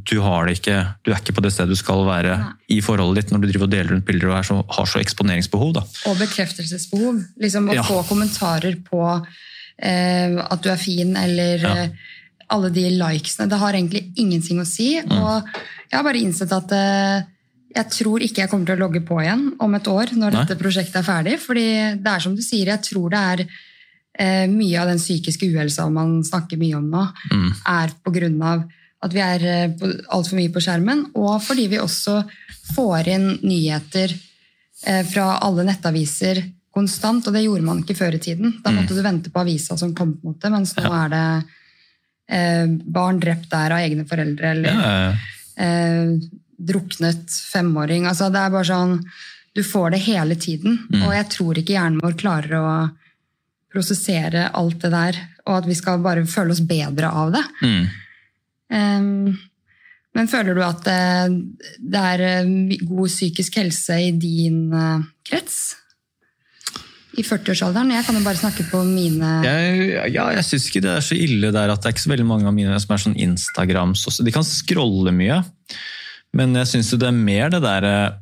du, ikke, du er ikke på det stedet du skal være Nei. i forholdet ditt når du driver og deler rundt bilder og så, har så eksponeringsbehov. Da. Og bekreftelsesbehov. Liksom Å ja. få kommentarer på eh, at du er fin, eller ja. eh, alle de likesene. Det har egentlig ingenting å si. Mm. Og jeg har bare innsett at eh, jeg tror ikke jeg kommer til å logge på igjen om et år når Nei. dette prosjektet er ferdig. fordi det er som du sier, jeg tror det er eh, mye av den psykiske uhelsa man snakker mye om nå, mm. er pga. at vi er eh, altfor mye på skjermen, og fordi vi også får inn nyheter eh, fra alle nettaviser konstant, og det gjorde man ikke før i tiden. Da måtte du vente på avisa som kom, på en måte, mens nå er det eh, barn drept der av egne foreldre, eller Ja, eh, druknet femåring. Altså, det er bare sånn Du får det hele tiden. Og jeg tror ikke hjernen vår klarer å prosessere alt det der, og at vi skal bare føle oss bedre av det. mm. Um, men føler du at det, det er eh, god psykisk helse i din eh, krets? I 40-årsalderen? Jeg kan jo bare snakke på mine Jeg, ja, jeg syns ikke det er så ille der at det er ikke så veldig mange av mine som er sånn Instagrams også. De kan scrolle mye, men jeg syns det er mer det der eh,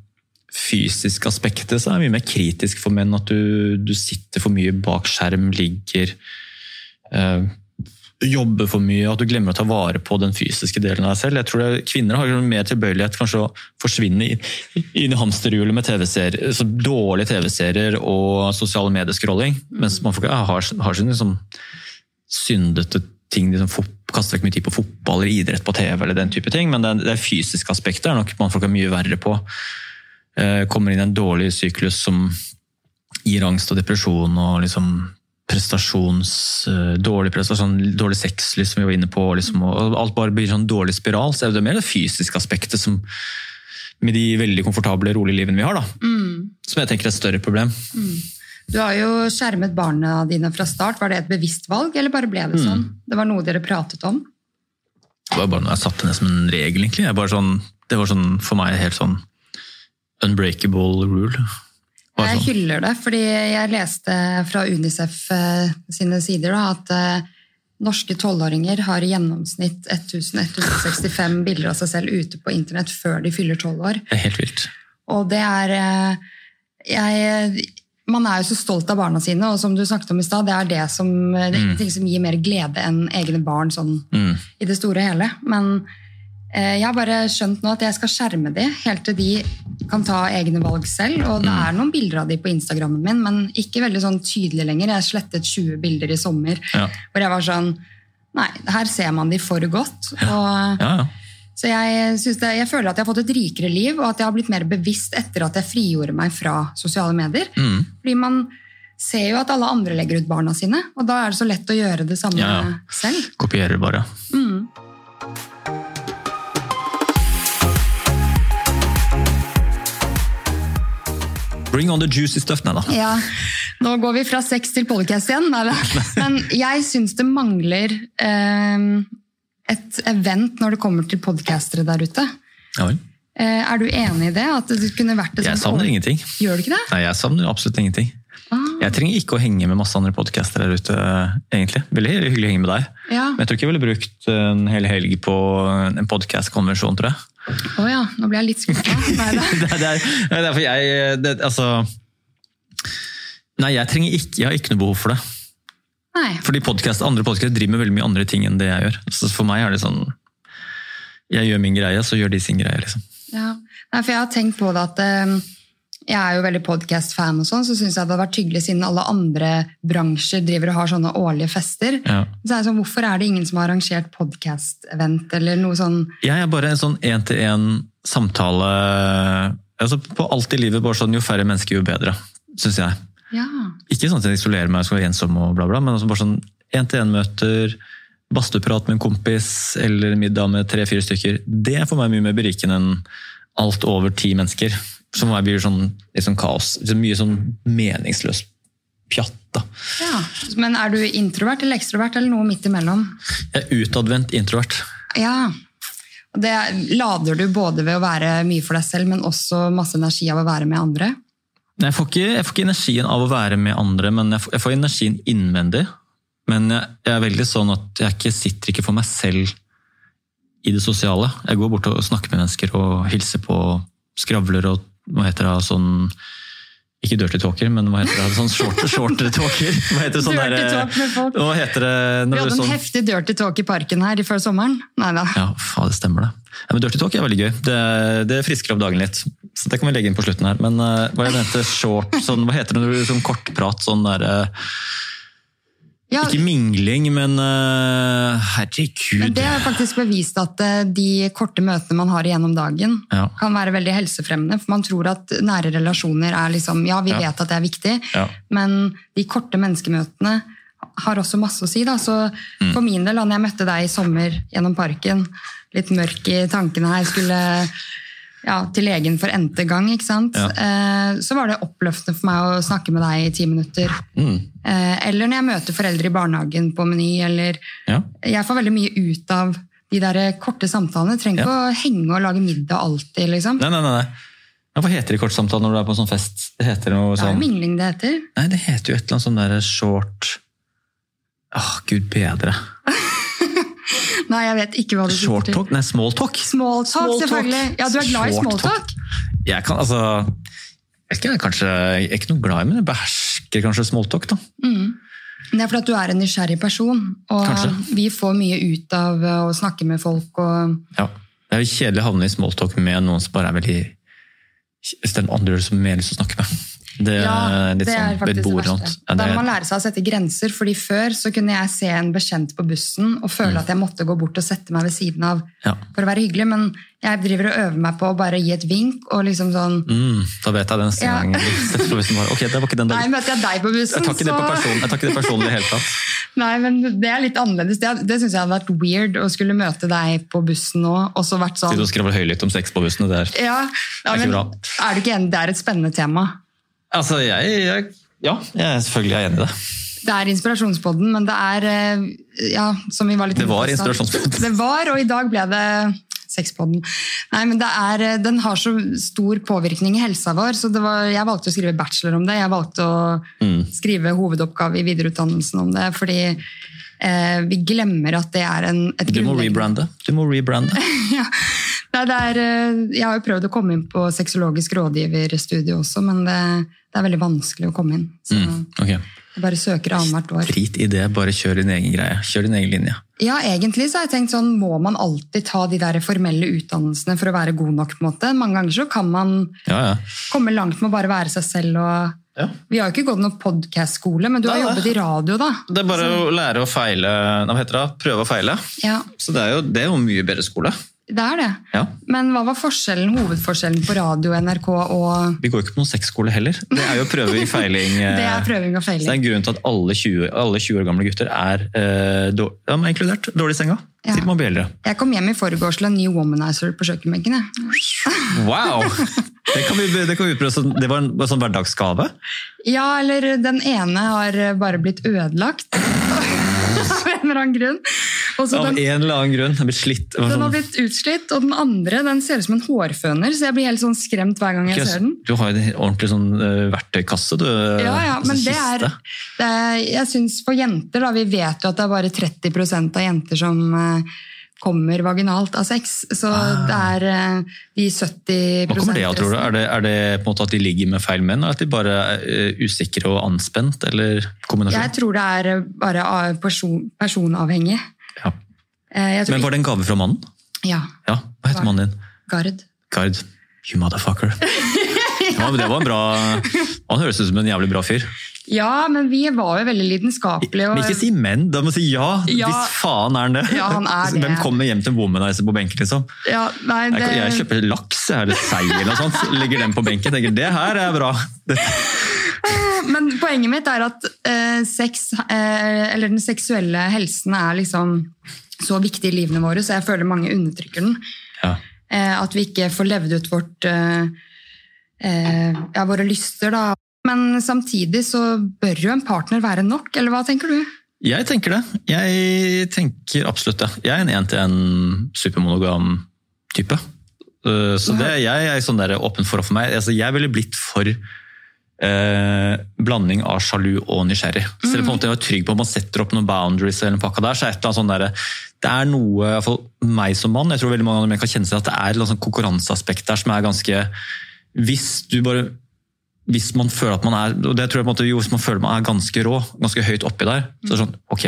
fysiske aspektet som er mye mer kritisk for menn. At du, du sitter for mye bak skjerm, ligger øh, Jobber for mye, at du glemmer å ta vare på den fysiske delen av deg selv. Jeg tror det, Kvinner har mer tilbøyelighet kanskje å forsvinne inn, i hamsterhjulet med TV-serier, så dårlige TV-serier og sosiale mediescrolling, mens mannfolk har, har sine liksom, syndete ting, liksom, fot- kaster vekk mye tid på fotball eller idrett på TV, eller den type ting, men det, det fysiske aspektet er nok mannfolk er mye verre på. Eh, kommer inn i en dårlig syklus som gir angst og depresjon og liksom prestasjons, eh, dårlig prestasjon, dårlig sexlyst som vi var inne på, liksom, og alt bare blir sånn dårlig spiral. Så er det mer det fysiske aspektet som med de veldig komfortable, rolige livene vi har, da. som jeg tenker er et større problem. Du har jo skjermet barna dine fra start. Var det et bevisst valg, eller bare ble det sånn? Det var noe dere pratet om? Det var bare noe jeg satte ned som en regel, egentlig. Sånn, det var sånn, for meg helt sånn unbreakable rule. Jeg sånn. hyller det, fordi jeg leste fra Unicef eh, sine sider da, at eh, norske tolvåringer har i gjennomsnitt 1165 bilder av seg selv ute på internett før de fyller tolv år. Det er helt vilt. Og det er eh, jeg, Man er jo så stolt av barna sine, og som du snakket om i stad, det er det som, det er ting som gir mer glede enn egne barn sånn Mm. i det store og hele. Men eh, jeg har bare skjønt nå at jeg skal skjerme de helt til de kan ta egne valg selv. Og det Mm. er noen bilder av de på Instagrammen min, men ikke veldig sånn tydelig lenger. Jeg slettet 20 bilder i sommer Ja. hvor jeg var sånn Nei, her ser man de for godt. Og, Ja, ja. Så jeg, det, jeg føler at jeg har fått et rikere liv, og at jeg har blitt mer bevisst etter at jeg frigjorde meg fra sosiale medier. Mm. Fordi man ser jo at alle andre legger ut barna sine, og da er det så lett å gjøre det samme Ja, ja. selv. Kopierer bare. Mm. Bring on the juicy stuff, nei da. Ja, nå går vi fra sex til podcast igjen. Nei. Men jeg syns det mangler eh, et event når det kommer til podkastere der ute. Ja vel. Eh, er du enig i det? At det kunne vært et Jeg savner ingenting. Gjør du ikke det? Nei, jeg savner absolutt ingenting. Ah, Jeg trenger ikke å henge med masse andre podcaster der ute, egentlig. Veldig hyggelig å henge med deg. ja. Men jeg tror ikke jeg ville brukt en hel helg på en podcast-konvensjon, tror jeg. Å ja, nå ble jeg litt skuffa. Nei, det, er- det, er, er derfor jeg det, Altså Nei, jeg ikke Jeg har ikke noe behov for det. Nei. Fordi podcast, andre podcaster driver med veldig mye andre ting enn det jeg gjør. Så for meg er det sånn Jeg gjør min greie, så gjør de sin greie, liksom. Ja. Nei, for jeg har tenkt på det at eh, jeg er jo veldig podkast-fan, og sånn, så syns jeg det hadde vært hyggelig siden alle andre bransjer driver og har sånne årlige fester. Ja. Så er det sånn, Hvorfor er det ingen som har arrangert podcast-event eller noe sånn Jeg er bare en sånn én-til-én samtale altså På alt i livet, bare sånn jo færre mennesker, jo bedre, syns jeg. Ja. Ikke sånn at jeg isolerer meg og skal være ensom og bla, bla, men altså bare sånn én-til-én-møter, badstueprat med en kompis eller middag med tre-fire stykker. Det er for meg mye mer berikende enn alt over ti mennesker. Som for meg blir sånn, litt sånn kaos. Så mye sånn meningsløst pjatt. da. ja. Men er du introvert eller ekstrovert, eller noe midt imellom? Jeg er utadvendt introvert. Ja. Det lader du både ved å være mye for deg selv, men også masse energi av å være med andre. Jeg får, ikke, jeg får ikke energien av å være med andre, men jeg får, jeg får energien innvendig. Men jeg, jeg er veldig sånn at jeg ikke sitter ikke for meg selv i det sosiale. Jeg går bort og snakker med mennesker og hilser på, skravler og hva heter det, sånn ikke dirty talker, men hva heter det? Sånn short, shortere talker? Hva heter det sånn Dirty der, talk med folk. Hva heter det? Vi hadde en sånn, heftig dirty talk i parken her før sommeren. Nei da. ja, faen, det stemmer det. Ja, men dirty talk er veldig gøy. Det, det frisker opp dagen litt. Så det kan vi legge inn på slutten her. Men uh, hva mente short, sånn, hva heter det når du sånn kortprat, sånn derre uh, Ja. Ikke mingling, men uh, herregud. Men det er faktisk bevist at eh, de korte møtene man har gjennom dagen, Ja. kan være veldig helsefremmende. For man tror at nære relasjoner er liksom Ja, vi vet at det er viktig, men de korte menneskemøtene har også masse å si. Da. Så Mm. for min del, da jeg møtte deg i sommer gjennom parken, litt mørk i tankene her, skulle ja, til legen for n-te gang, ikke sant? Ja. Eh, så var det oppløftende for meg å snakke med deg i ti minutter. Mm. Eh, eller når jeg møter foreldre i barnehagen på Meny, eller Ja. jeg får veldig mye ut av de der korte samtalene. Jeg trenger ikke å henge og lage middag alltid, liksom. Nei, nei, nei. Hva heter det i kortsamtale når du er på en sånn fest? Det heter noe Det er jo sånn mingling det heter. Nei, det heter jo et eller annet sånn derre short Åh, gud bedre. Nei, jeg vet ikke hva du Short talk? Nei, small talk. Small talk, Small talk. selvfølgelig. Ja, du er glad i small talk. talk. Jeg kan altså Jeg er ikke, kanskje, jeg er ikke noe glad i, men jeg behersker kanskje small talk, da. Det er fordi at du er en nysgjerrig person, og Kanskje. vi får mye ut av å snakke med folk. Og, Ja. Det er jo kjedelig å havne i small talk med noen som bare er veldig er den andre som har mer lyst til å snakke med. Det ja, det er sånn faktisk et det verste. Ja, Da må man lære seg å sette grenser, fordi før så kunne jeg se en bekjent på bussen og føle at jeg måtte gå bort og sette meg ved siden av ja. for å være hyggelig, men jeg driver og øver meg på å bare gi et vink og liksom sånn mm, da vet jeg det neste Ja. gang. Setter på bussen bare, Ok, det var ikke den Nei, møter jeg deg på bussen, Jeg tar ikke det på person, jeg tar ikke det personlig i det hele tatt. Nei, men det er litt annerledes. Det, det syns jeg hadde vært weird å skulle møte deg på bussen nå, og så vært sånn Du skriver høylytt om sex på bussen. Det er ja, ja, er ikke men bra. Er du ikke? Det er et spennende tema. Altså, jeg, jeg Ja, jeg er selvfølgelig enig i det. Det er inspirasjonspodden, men det er eh, Ja, som vi var litt Det var inspirasjonspodden. Det var, og i dag ble det sexpodden. Nei, men det er, eh, Den har så stor påvirkning i helsa vår, så det var, jeg valgte å skrive bachelor om det. Jeg valgte å Mm. skrive hovedoppgave i videreutdannelsen om det, fordi eh, vi glemmer at det er en, et Du må rebrande. Du må rebrande. ja. Nei, det er, eh, jeg har jo prøvd å komme inn på sexologisk rådgiverstudie også, men det, det er veldig vanskelig å komme inn. Så Mm, okay. jeg bare søker annethvert år. Drit i det, bare kjør din egen greie. Kjør din egen linje. Ja, egentlig så har jeg tenkt sånn, må man alltid ta de der formelle utdannelsene for å være god nok, på en måte? Mange ganger så kan man Ja, ja. komme langt med å bare være seg selv og Ja. Vi har jo ikke gått noen podcast-skole, men du har Nei, nei. jobbet i radio, da. Det er bare å lære å feile. Hva heter det? Prøve å feile. Ja, Så det er jo, det er jo mye bedre skole. Det er det. Ja. Men hva var forskjellen, hovedforskjellen på radio, NRK og Vi går jo ikke på noen sexskole heller. Det er jo prøving, feiling. eh, Det er prøving og feiling. Så det er en grunn til at alle 20, alle 20 år gamle gutter er eh, dår, ja, inkludert dårlig i senga. Ja. Til man blir eldre. Jeg kom hjem i forgårs til en ny womanizer på kjøkkenbenken. Wow! Det, kan vi, det, kan vi utprøve det var en, en sånn hverdagsgave. Ja, eller den ene har bare blitt ødelagt. Eller annen grunn. Også Av den, en eller annen grunn. Den slitt. Den har blitt utslitt, og den andre den ser ut som en hårføner, så jeg blir helt sånn skremt hver gang jeg okay, ser den. Du har jo en ordentlig sånn uh, verktøykasse, du. Ja, ja, altså men det er, det er Jeg syns for jenter, da, vi vet jo at det er bare 30% av jenter som eh, kommer vaginalt av sex. Så det er eh, de 70 Ah. Hva kommer det av, tror du? Er det, er det på en måte at de ligger med feil menn, eller at de bare er eh, usikre og anspent, eller kombinasjon? Jeg tror det er eh, bare person, personavhengig. Ja. Men var det en gave fra mannen? Ja. Ja, hva heter mannen din? Gard. Gard. You motherfucker. Ja, men det var en bra Han høres ut som en jævlig bra fyr. Ja, men vi var jo veldig lidenskapelige. og- Men ikke si menn, da må du si ja! Ja. Hvis faen er han det! Ja, han er det. Hvem kommer hjem til womanizer på benken, liksom? ja, nei, det, Jeg, jeg kjøper laks jeg, har et seil eller sånt, legger den på benken tenker det her er bra. Det, Men poenget mitt er at eh, sex, eh, eller den seksuelle helsen er liksom så viktig i livene våre, så jeg føler mange undertrykker den. ja. Eh, at vi ikke får levd ut vårt, eh, eh, ja, våre lyster. Da. Men samtidig så bør jo en partner være nok, eller hva tenker du? Jeg tenker det. Jeg tenker absolutt det. Jeg er en én-til-én supermonogam type. Uh, Så det, jeg er sånn der åpen forhold for meg. Altså, jeg ville blitt for eh, blanding av sjalu og nysgjerrig. Selv om på jeg er trygg på om man setter opp noen boundaries, eller en pakka der, så er det, et eller annet sånn det er noe, i hvert fall meg som mann, jeg tror veldig mange av dem kan kjenne seg at det er et sånn konkurranseaspekt der som er ganske Hvis du bare hvis man føler at man er og det tror jeg på en måte, jo, hvis man føler man er ganske rå, ganske høyt oppi der, så er det sånn Ok,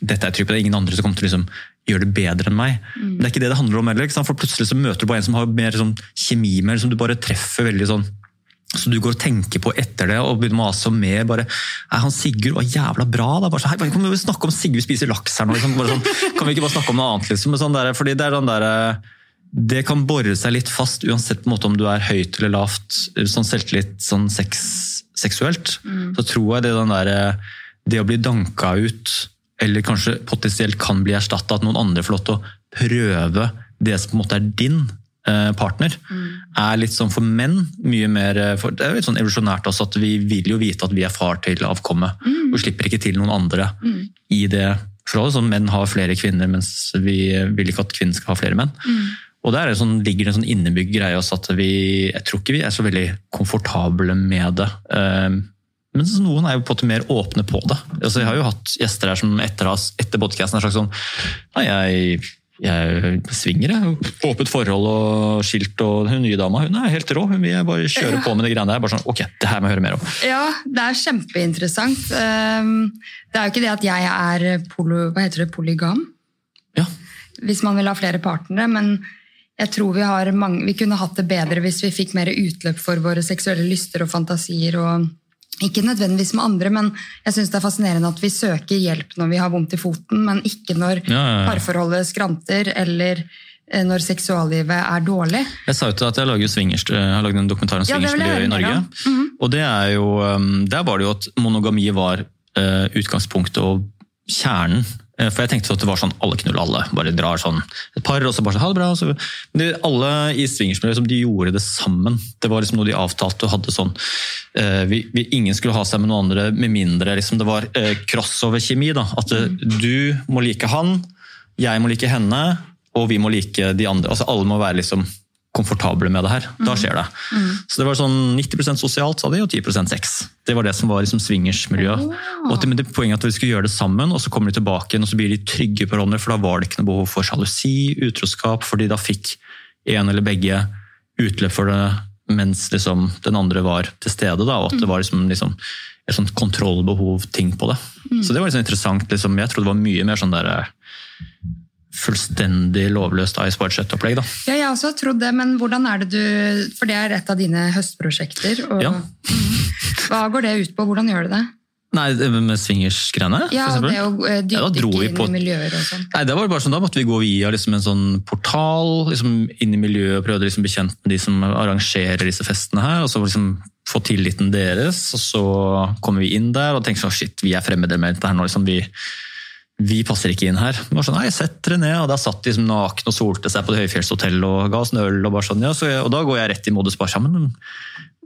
dette er trygg det er ingen andre som kommer til å liksom, gjøre det bedre enn meg. Men det er ikke det det handler om heller. For plutselig så møter du på en som har mer sånn kjemi med, som du bare treffer veldig sånn Så du går og tenker på etter det og begynner å mase om mer. bare, er han Sigurd var jævla bra? da, bare så, hei, Kan vi snakke om Sigurd spiser laks her nå? Liksom, sånn, kan vi ikke bare snakke om noe annet? liksom, sånn der, fordi Det er den der, det kan bore seg litt fast uansett på en måte om du er høyt eller lavt. sånn Selvtillit sånn sex, seksuelt. Mm. Så tror jeg det, den der, det å bli danka ut, eller kanskje potensielt kan bli erstatta, at noen andre får lov til å prøve det som på en måte er din Eh, partner, mm. er litt sånn for menn mye mer eh, for, Det er jo litt sånn evolusjonært også at vi vil jo vite at vi er far til avkommet. Mm. Og slipper ikke til noen andre mm. i det forholdet. Sånn, menn har flere kvinner, mens vi vil ikke at kvinner skal ha flere menn. Og Der sånn, ligger det en sånn innebygd greie også at vi jeg tror ikke vi er så veldig komfortable med det. Um, men noen er jo på en måte mer åpne på det. Altså, jeg har jo hatt gjester her som etter, etter podkasten har sagt sånn Nei, jeg jeg svinger, jeg. Åpent forhold og skilt. Og hun nye dama hun er helt rå. Hun vil bare kjøre på med de greiene der. bare sånn, ok, det her må jeg høre mer om. Ja, det er kjempeinteressant. Ehm, det er jo ikke det at jeg er polo, hva heter det, polygam. Ja. Hvis man vil ha flere partnere. Men jeg tror vi, har mange, vi kunne hatt det bedre hvis vi fikk mer utløp for våre seksuelle lyster og fantasier. og ikke nødvendigvis med andre, men jeg synes det er fascinerende at vi søker hjelp når vi har vondt i foten, men ikke når ja, ja, ja. parforholdet skranter eller eh, når seksuallivet er dårlig. Jeg sa jo til at jeg jeg har lagd en dokumentar om swingersmiljøet i Norge. Mm -hmm. Og det er jo, um, Der var det jo at monogami var uh, utgangspunktet og kjernen Eh, for jeg tenkte at det var sånn alle knuller alle. Bare drar sånn et par, og så bare sånn, ha det bra. Så, men alle i swingersmiljøet liksom, de gjorde det sammen. Det var liksom noe de avtalte og hadde sånn uh, vi, vi, Ingen skulle ha seg med noen andre med mindre liksom, det var uh, crossover-kjemi. At uh, du må like han, jeg må like henne, og vi må like de andre. Altså Alle må være liksom komfortable med det her. Da mm. skjer det. Mm. Så det var sånn 90% sosialt sa de, og 10% sex. Det var det som var liksom swingersmiljøet. Oh. Og det, Poenget at vi skulle gjøre det sammen, og så kommer de tilbake og så blir de trygge på hverandre, for da var det ikke noe behov for sjalusi, utroskap, fordi da fikk en eller begge utløp for det mens liksom den andre var til stede. Da, og at det var liksom, liksom et sånt kontrollbehov-ting på det. Mm. Så det var liksom interessant. Liksom, jeg trodde det var mye mer sånn der fullstendig lovløst Ice Wide Shut-opplegg. Ja, jeg har også trodd det, men hvordan er det du For det er et av dine høstprosjekter. Og, ja. hva går det ut på? Hvordan gjør du det? Nei, Med swingers-greiene? Ja, og det å uh, dykke ja, inn på, i miljøer og sånn. Nei, det var bare sånn, Da måtte vi gå via liksom, en sånn portal liksom, inn i miljøet og prøve å liksom, kjent med de som arrangerer disse festene her. og så liksom få tilliten deres, og så kommer vi inn der og tenker sånn shit, vi er fremmede med dette her nå. liksom vi vi passer ikke inn her. Bare var sånn, nei, Sett dere ned. og Da satt de som nakne og solte seg på det høyfjellshotellet og ga oss en øl. Og bare sånn, ja, jeg, og da går jeg rett i modus bare sammen.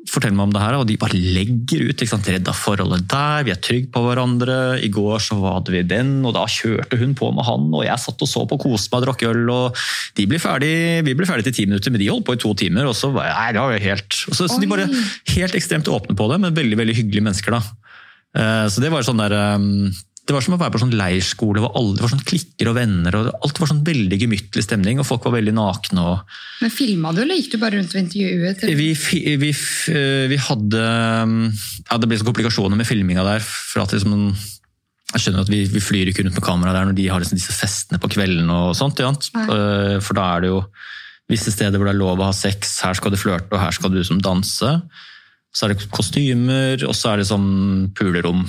Fortell meg om det her. Og de bare legger ut. ikke sant, Redda forholdet der, vi er trygge på hverandre. I går så hadde vi den, og da kjørte hun på med han. Og jeg satt og så på koste meg og drakk øl. og de ble ferdig, Vi ble ferdig til ti minutter, men de holdt på i to timer. og så, nei, det var jo helt, så, så de bare helt ekstremt åpne på det, men veldig veldig hyggelige mennesker. da. Eh, så det var sånn der ehm, det var som å være på sånn leirskole hvor alle det var sånn klikker og venner. og Alt var sånn veldig gemyttlig stemning, og folk var veldig nakne. Og... Men Filma du, eller gikk du bare rundt og intervjuet? Vi, vi, vi, hadde ja, Det ble så komplikasjoner med filminga der. for at liksom, jeg skjønner at vi, vi, flyr ikke rundt med kamera der når de har liksom disse festene på kvelden. og sånt, ja. Eh, for da er det jo visse steder hvor det er lov å ha sex. Her skal du flørte, og her skal du liksom danse. Så er det kostymer, og så er det sånn pulerom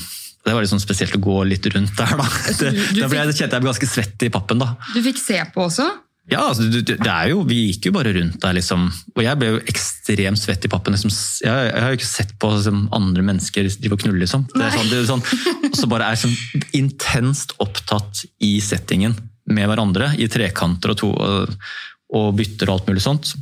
det var liksom spesielt å gå litt rundt der. da. Det, da ble jeg, kjente jeg ble ganske svett i pappen. da. Du fikk se på også? Ja, altså, det er jo, vi gikk jo bare rundt der, liksom. Og jeg ble jo ekstremt svett i pappen. Liksom. Jeg, jeg, har jo ikke sett på liksom, andre mennesker de får knulle, liksom. Det er sånn, det er sånn, og så bare er sånn intenst opptatt i settingen med hverandre, i trekanter og, to, og, og bytter og alt mulig sånt.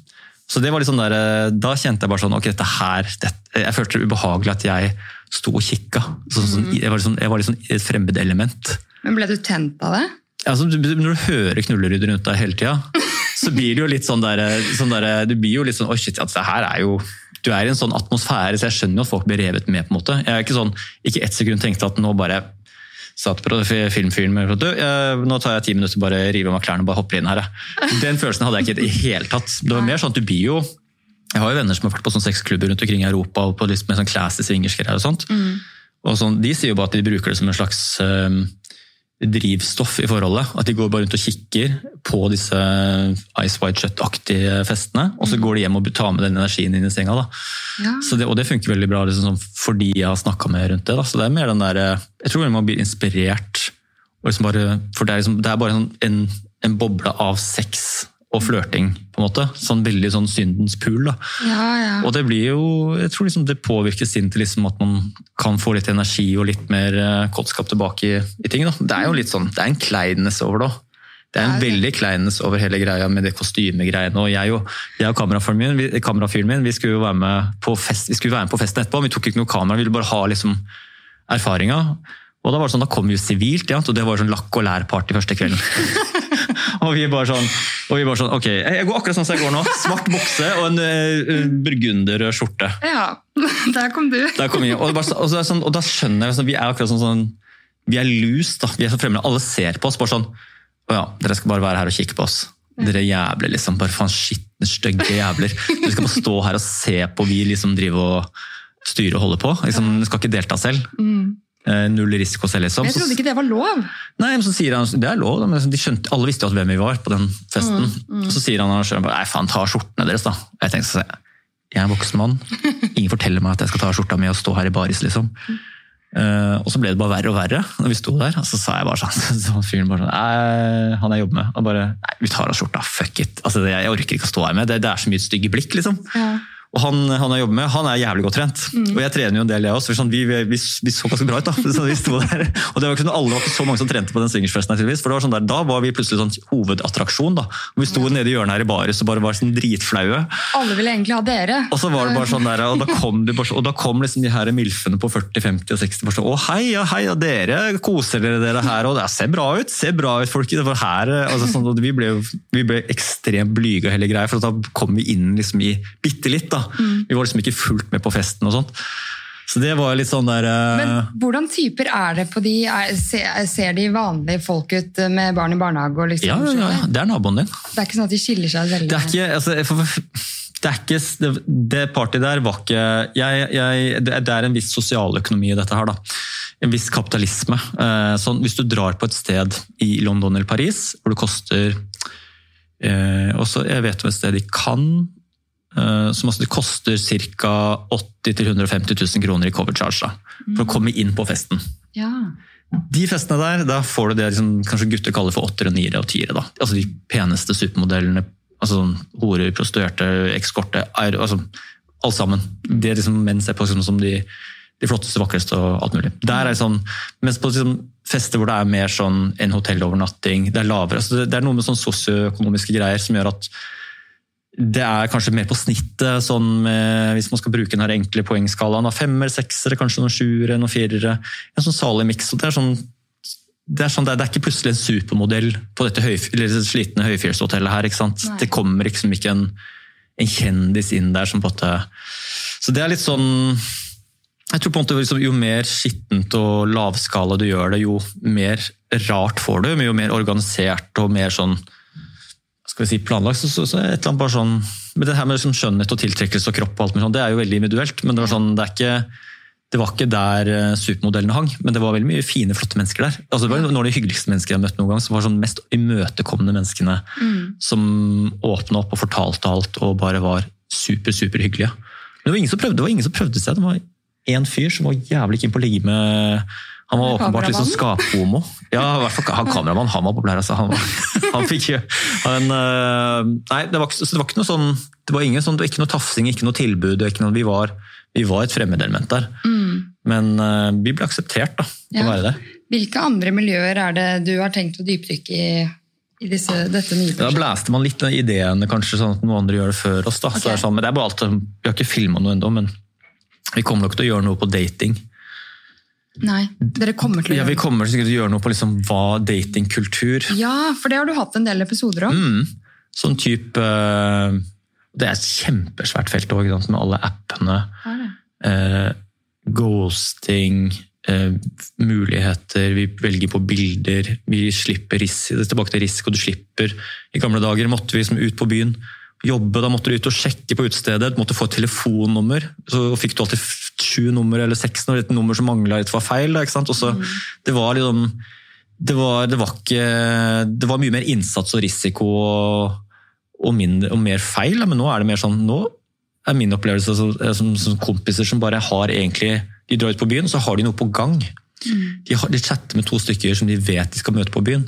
Så det var liksom der, Da kjente jeg bare sånn Ok, dette her dette, Jeg følte det ubehagelig at jeg sto og kikka. Så, sånn, mm. jeg var liksom, jeg var liksom et fremmed element. Men ble du tent av det? Altså, når du hører knullerydder rundt deg hele tida, så blir det jo litt sånn der, sånn der Du blir jo litt sånn Oi, shit, altså, det her er jo Du er i en sånn atmosfære, så jeg skjønner jo at folk blir revet med. på en måte. Jeg er ikke sånn, ikke ett sekund tenkte at nå bare satt på filmfyren med du, nå tar jeg ti minutter, bare river av meg klærne og bare hopper inn her. Den følelsen hadde jeg ikke i det hele tatt. Det var mer sånn at du blir jo jeg har jo venner som har vært på sånn sexklubber rundt omkring i Europa og på liksom, med sånn classy swingersgreier og sånt. Mm. Og sånn, de sier jo bare at de bruker det som en slags uh, drivstoff i forholdet. At de går bare rundt og kikker på disse Ice White Shut-aktige festene, og så går de hjem og tar med den energien inn i senga. Da. Ja. Så det, og det funker veldig bra liksom, sånn fordi jeg har snakka med rundt det. Da. Så det er mer den der, Jeg tror man blir inspirert. Liksom bare, for det er, liksom, det er bare en, en boble av sex og flørting, på en måte. Sånn veldig sånn syndens pool. da. Ja, ja. Og det blir jo, jeg tror liksom det påvirker sinn til liksom at man kan få litt energi og litt mer eh, kåtskap tilbake i, i ting. Da. Det er jo litt sånn, det er en kleines over det òg. Det er en ja, okay. veldig kleines over hele greia med det kostymegreiene. Og jeg og, jeg og kamerafyren min, vi, kamerafyren min vi skulle jo være med på fest, vi skulle være med på festen etterpå. Vi tok ikke noe kamera, vi ville bare ha liksom erfaringa. Og da var det sånn, da kom vi jo sivilt, ja, og det var sånn lakk og lær-party første kvelden. og vi bare sånn, og vi bare sånn, ok, jeg går akkurat sånn som jeg går nå. Svart bukse og en uh, burgunderrød skjorte. ja. Der kom du. Der kom jeg. og, bare, og, så sånn, og da skjønner jeg, sånn, vi er akkurat sånn, sånn vi er lus, da. Vi er så fremmede. Alle ser på oss bare sånn, å ja, dere skal bare være her og kikke på oss. Dere jævler liksom, bare faen skitne, stygge jævler. Dere skal bare stå her og se på vi liksom driver og styrer og holder på. Liksom, dere skal ikke delta selv. Eh, Null risiko selv, selge Mm. Jeg trodde ikke det var lov. Nei, men så sier han, Det er lov, men de skjønte, alle visste jo at hvem vi var på den festen. Mm, mm. så sier han arrangøren bare, nei faen, ta skjortene deres, da. Jeg tenkte jeg er en voksen mann. Ingen forteller meg at jeg skal ta skjorta mi og stå her i baris, liksom. Eh, og så ble det bare verre og verre når vi sto der. Og så sa jeg bare sånn, så fyren bare sånn Han jeg jobber med. Og bare Nei, vi tar av skjorta, fuck it. Altså, det, jeg orker ikke å stå her med det. Det er så mye stygge blikk, liksom. Ja. Og han, han jeg jobber med, han er jævlig godt trent. Mm. Og jeg trener jo en del, jeg også. Sånn, vi, vi, vi, vi så ganske bra ut, da. Så vi sto der. Og det var ikke sånn, alle var ikke så mange som trente på den swingersfesten. For det var sånn der, da var vi plutselig sånn hovedattraksjon. da. Og vi sto nede i hjørnet her i baris og bare var sånn dritflaue. Alle ville egentlig ha dere. Og så var det bare sånn der, og da kom, de og da kom liksom de her milfene på 40, 50 og 60 bare sånn, Å, hei, ja, hei, ja, dere koser dere dere her, og det ser bra ut, ser bra ut, folk. Det var her, altså, sånn, vi, ble, vi ble ekstremt blyge og hele greia, for da kom vi inn liksom i bitte litt. da. Vi var liksom ikke fullt med på festen og sånt. Så det var litt sånn der uh... Men hvordan typer er det på de? Er, ser, de vanlige folk ut med barn i barnehage? Og liksom, ja, ja, ja, det er naboen din. Det er ikke sånn at de skiller seg veldig? Det er ikke, altså, det, er ikke det, det partyet der var ikke jeg, jeg, det er en viss sosialøkonomi i dette her. da. En viss kapitalisme. Eh, Sånn, hvis du drar på et sted i London eller Paris hvor det koster eh, også, Jeg vet om et sted i Cannes som altså, det koster ca. 80 000-150 000 kroner i cover charge da, for å komme inn på festen. Ja. De festene der, da får du det liksom, kanskje gutter kaller for åttere, niere og tiere. Da. Altså de peneste supermodellene. altså sånn Horer, prostituerte, ekskorte, altså, alt sammen. Det liksom menn ser på som, som de, de flotteste, vakreste og alt mulig. Der er sånn, Mens på liksom, fester hvor det er mer sånn en hotellovernatting, det er lavere. Altså, det, det er noe med sånn sosioøkonomiske greier som gjør at det er kanskje mer på snittet, sånn med, hvis man skal bruke den her enkle poengskalaen. av Femmer, seksere, kanskje noen sjuere, noen firere. En sånn salig miks. Det sånn det sånn, det er, det er ikke plutselig en supermodell på dette høy, eller det slitne høyfjellshotellet her. ikke sant? Nei. Det kommer liksom ikke en, en kjendis inn der som på en måte Så det er litt sånn jeg tror på en måte liksom, Jo mer skittent og lavskala du gjør det, jo mer rart får du. men Jo mer organisert og mer sånn skal vi si planlagt, så, så, så et eller annet bare sånn men Det her med liksom skjønnhet og tiltrekkelse og kropp og alt med sånn, det er jo veldig individuelt. Men det var sånn, det er ikke det var ikke der eh, supermodellene hang, men det var veldig mye fine, flotte mennesker der. Altså, det var noen av de hyggeligste menneskene jeg har møtt noen gang, som var sånn mest imøtekommende menneskene. Som åpna opp og fortalte alt og bare var super, super hyggelige. Men det var ingen som prøvde, det var ingen som prøvde seg. Det var én fyr som var jævlig keen på å ligge med Han var åpenbart sånn skaphomo. Ja, i hvert fall han kameramann. Han var populær, altså. Han, var, han fikk jo øh, Nei, det var, det var ikke noe sånn Det var ingen sånn, det var ikke noe tafsing, ikke noe tilbud. Ikke noe, vi, var, vi var et fremmedelement der. Men uh, vi ble akseptert da, Ja. å være det. Hvilke andre miljøer er det du har tenkt å dypdykke i, i disse, dette nye Da blæste man litt ideene, kanskje, sånn at noen andre gjør det før oss. da. Så det er sånn, men det er bare alt, Vi har ikke filma noe ennå, men vi kommer nok til å gjøre noe på dating. Nei, dere kommer til å Ja, Vi kommer sikkert til å gjøre noe på liksom hva datingkultur Ja, for det har du hatt en del episoder om. Mm. Sånn type eh, Det er et kjempesvært felt òg, med alle appene. Eh, ghosting, eh, muligheter, vi velger på bilder. Vi slipper risiko. Det er tilbake til risiko du slipper. I gamle dager måtte vi liksom ut på byen. Jobbe, da måtte du ut og sjekke på utestedet, du måtte få et telefonnummer. Så fikk du alltid sju nummer eller seks nummer, et nummer som mangla litt var feil. Da, ikke sant? Og så, det var liksom det var, det var ikke Det var mye mer innsats og risiko og, og, mindre, og mer feil. Men nå er det mer sånn Nå er min opplevelse som, som, som kompiser som bare har egentlig De drar ut på byen, så har de noe på gang. Mm. De, har, de chatter med to stykker som de vet de skal møte på byen.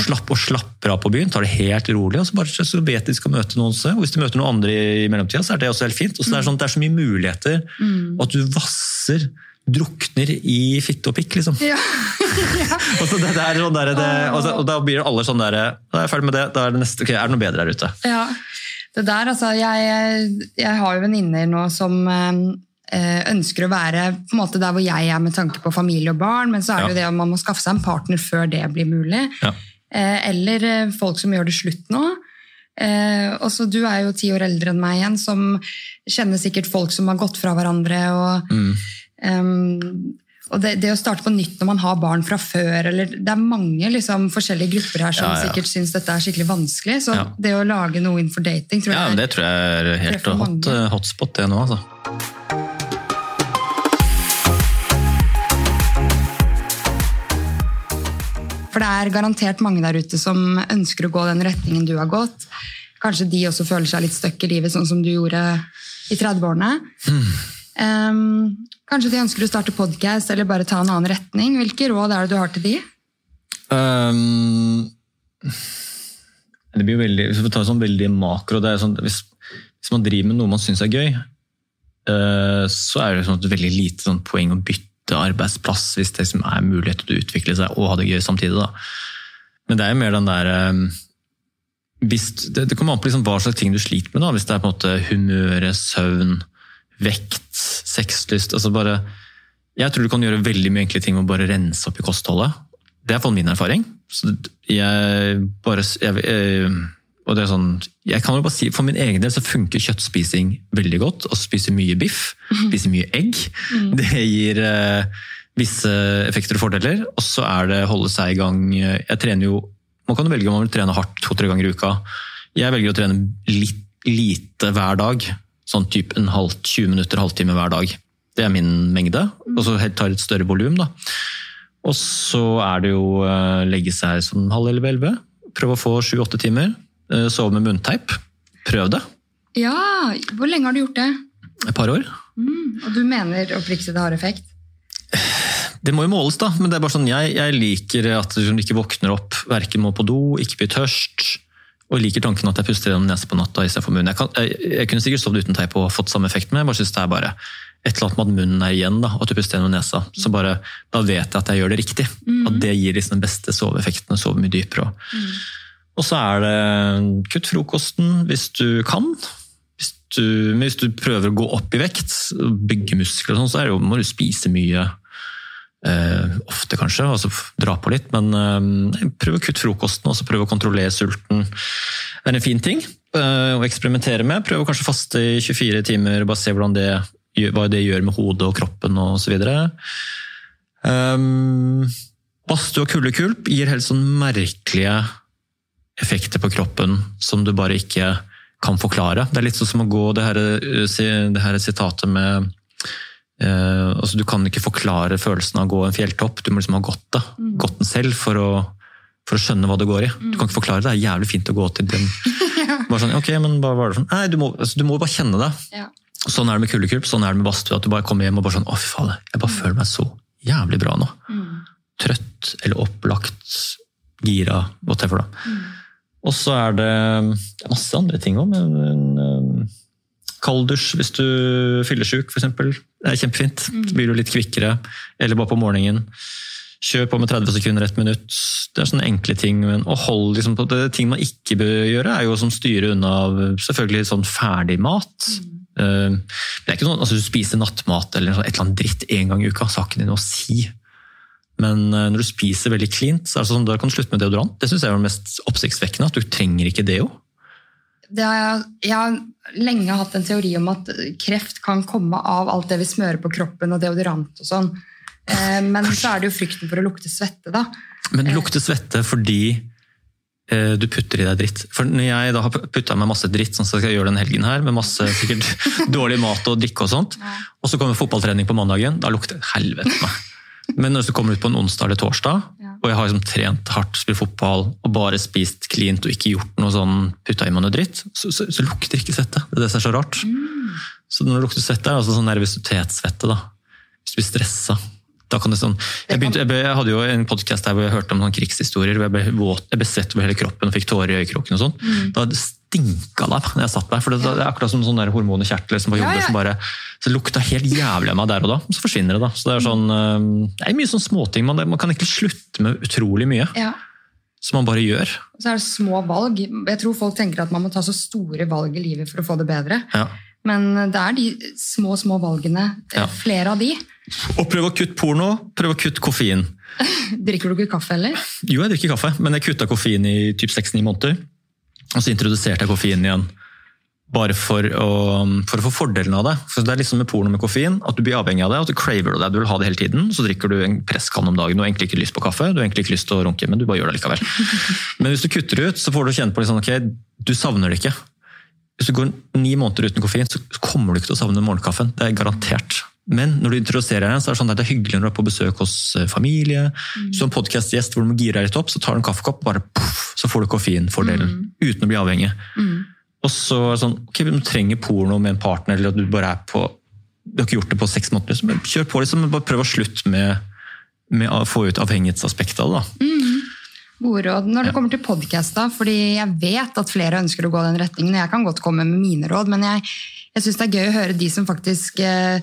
Slapp og slapper av på byen, tar det helt rolig. og så bare så vet de skal møte noen og Hvis de møter noen andre i mellomtida, så er det også helt fint. Og så det, er sånn, det er så mye muligheter, mm. og at du vasser drukner i fitte og pikk, liksom. Ja. ja. og, så det, det er sånn der, det, og, og, da blir alle sånn der Da er jeg ferdig med det, da er det neste, ok, er det noe bedre der ute? Ja, det der, altså, Jeg, jeg har jo venninner nå som eh, ønsker å være på en måte der hvor jeg er med tanke på familie og barn, men så er det jo det at man må skaffe seg en partner før det blir mulig. Ja. Eh, eller eh, folk som gjør det slutt nå. Eh, også du er jo ti år eldre enn meg igjen, som kjenner sikkert folk som har gått fra hverandre. og mm. um, og det, det, å starte på nytt når man har barn fra før eller, Det er mange liksom, forskjellige grupper her som ja, ja. sikkert syns dette er skikkelig vanskelig. Så ja. det å lage noe innenfor dating tror jeg, ja, Det tror jeg er helt hot, hotspot, det nå. altså. For det er garantert mange der ute som ønsker å gå den retningen du har gått. Kanskje de også føler seg litt stuck i livet, sånn som du gjorde i 30-årene. Mm. Um, kanskje de ønsker å starte podkast eller bare ta en annen retning. Hvilke råd er det du har til de? Um, det blir veldig, hvis vi tar sånn veldig makro sånn, hvis, hvis, man driver med noe man syns er gøy, uh, så er det sånn veldig lite sånn poeng å bytte arbeidsplass hvis det liksom er mulighet til å utvikle seg og ha det gøy samtidig. Da. Men det er jo mer den der eh, hvis, det, det, kommer an på liksom hva slags ting du sliter med. Da. Hvis det er på en måte humøret, søvn, vekt, sexlyst altså bare, Jeg tror du kan gjøre veldig mye enkle ting med å bare rense opp i kostholdet. Det er iallfall min erfaring. Så jeg bare jeg, jeg, og det er sånn, jeg kan jo bare si, For min egen del så funker kjøttspising veldig godt. og Spise mye biff, mhm. spise mye egg. Mm. Det gir eh, visse effekter og fordeler. Og så er det holde seg i gang. Jeg trener jo, Man kan velge om man vil trene hardt to-tre ganger i uka. Jeg velger å trene litt lite hver dag. Sånn type en halv, 20 minutter, halvtime hver dag. Det er min mengde. Mhm. Og så tar et større volum. Og så er det jo uh, legge seg sånn halv elleve-elleve. Prøve å få sju-åtte timer. Eh, sove med munnteip. Prøv det. Ja, Hvor lenge har du gjort det? Et par år. Mm, og du mener oppriktig det har effekt? Det må jo måles, da. Men det er bare sånn, jeg, jeg liker at du ikke våkner opp, verken må på do, ikke blir tørst. Og jeg liker tanken at jeg puster gjennom nesa på natta istedenfor munnen. Jeg, kan, jeg, jeg, kunne sikkert sovet uten teip og fått samme effekt, men jeg bare synes det er bare et eller annet med at munnen er igjen, da, at du puster gjennom nesa. Så bare, Da vet jeg at jeg gjør det riktig. Mm. At det gir liksom den beste soveeffekten. Sove mye dypere. Og, mm. Og så er det kutt frokosten hvis du kan. Hvis du, men hvis du prøver å gå opp i vekt, bygge muskler, og sånn, så jo, må du spise mye. Eh, ofte, kanskje, altså dra på litt. Men eh, prøv å kutte frokosten og prøv å kontrollere sulten. Det er en fin ting eh, å eksperimentere med. Prøv å kanskje faste i 24 timer, bare se det, hva det gjør med hodet og kroppen osv. Um, badstue og kuldekulp gir helt sånn merkelige effekter på kroppen som du bare ikke kan forklare. Det er litt sånn som å gå det her, eh, det her sitatet med eh, altså Du kan ikke forklare følelsen av å gå en fjelltopp, du må liksom ha gått det. Mm. Gått den selv for å, for å, skjønne hva det går i. Du kan ikke forklare det. Det er jævlig fint å gå til den. Bare sånn, ok, men hva var det for Nei, du må, altså, du må bare kjenne det. Ja. Sånn er det med kuldekulp, sånn er det med badstue. At du bare kommer hjem og bare sånn Å, fy faen, jeg bare mm. føler meg så jævlig bra nå. Mm. Trøtt eller opplagt, gira, whatever. da. Mm. Og så er det masse andre ting òg. Kalddusj hvis du er fyllesyk, f.eks. Det er kjempefint. Mm. Så blir du litt kvikkere. Eller bare på morgenen. Kjør på med 30 sekunder, ett minutt. Det er sånne enkle ting. Men å holde liksom på det, ting man ikke bør gjøre, er jo som styre unna selvfølgelig sånn ferdig mat. Mm. Uh, det er ikke sånn, altså Du spiser nattmat eller et eller annet dritt én gang i uka, det noe å si. Men eh, når du spiser veldig cleant, så er det sånn, da kan du slutte med deodorant. Det synes jeg er det mest oppsiktsvekkende. At du trenger ikke deo. Det har, jeg har lenge hatt en teori om at kreft kan komme av alt det vi smører på kroppen og deodorant og sånn. Eh, men så er det jo frykten for å lukte svette, da. Men lukte lukter svette fordi eh, du putter i deg dritt. For når jeg da har putta meg masse dritt, sånn som jeg skal gjøre den helgen her, med masse sikkert dårlig mat og drikke og sånt, og så kommer fotballtrening på mandagen, da lukter helvete meg. Men når du kommer ut på en onsdag eller torsdag, ja. og jeg har liksom trent hardt, spilt fotball og bare spist cleant og ikke gjort noe sånn putta i meg noe dritt, så, så, så lukter ikke svette. Det er det som er så rart. Mm. Så når det lukter svette, er det altså sånn nervøsitetssvette. da. Hvis du blir stressa. Da kan det sånn, jeg, begynte, jeg, ble, jeg hadde jo en podkast hvor jeg hørte om sånn krigshistorier. hvor Jeg ble våt, jeg ble svett over hele kroppen og fikk tårer i øyekroken. og sånn. Mm. Da stinka det når jeg satt der. for Det, det er akkurat som sånne der hormoner kjertler som bare jobber, ja. som bare, så det lukta helt jævlig av meg der og da. og Så forsvinner det. da. Så Det er sånn, øh, det er mye sånn småting. Man, man kan egentlig slutte med utrolig mye Ja. som man bare gjør. Så er det små valg. Jeg tror folk tenker at man må ta så store valg i livet for å få det bedre. Ja. Men det er de små, små valgene. eh, Ja. Flere av de. Og prøv å kutte porno, prøv å kutte koffein. Drikker du ikke kaffe heller? Jo, jeg drikker kaffe, men jeg kutta koffein i typ 6-9 måneder. Og så introduserte jeg koffein igjen. Bare for å, for å få fordelen av det. For Det er liksom med porno med koffein, at du blir avhengig av det, at du craver det. Du vil ha det hele tiden, så drikker du en presskanne om dagen. Du har egentlig ikke lyst på kaffe, du har egentlig ikke lyst til å runke, men du bare gjør det likevel. Men hvis du kutter ut, så får du kjenne på liksom, ok, du savner det ikke. Hvis du går ni måneder uten koffein, så kommer du ikke til å savne morgenkaffen. Det er garantert. Men når du introduserer deg, så er det sånn at det er hyggelig når du er på besøk hos eh, familie. Mm. Som podkastgjest hvor du må gire deg litt opp, så tar du en kaffekopp, bare poff, så får du koffeinfordelen. Uten å bli avhengig. Og så er det sånn, ok, du trenger porno med en partner, eller at du bare er på Du har ikke gjort det på seks måneder, så bare kjør på, liksom. Bare prøv å slutte med, med å få ut avhengighetsaspektet av det. da. Gode råd. Når det kommer til podkast, fordi jeg vet at flere ønsker å gå den retningen. Jeg kan godt komme med mine råd, men jeg, jeg syns det er gøy å høre de som faktisk eh,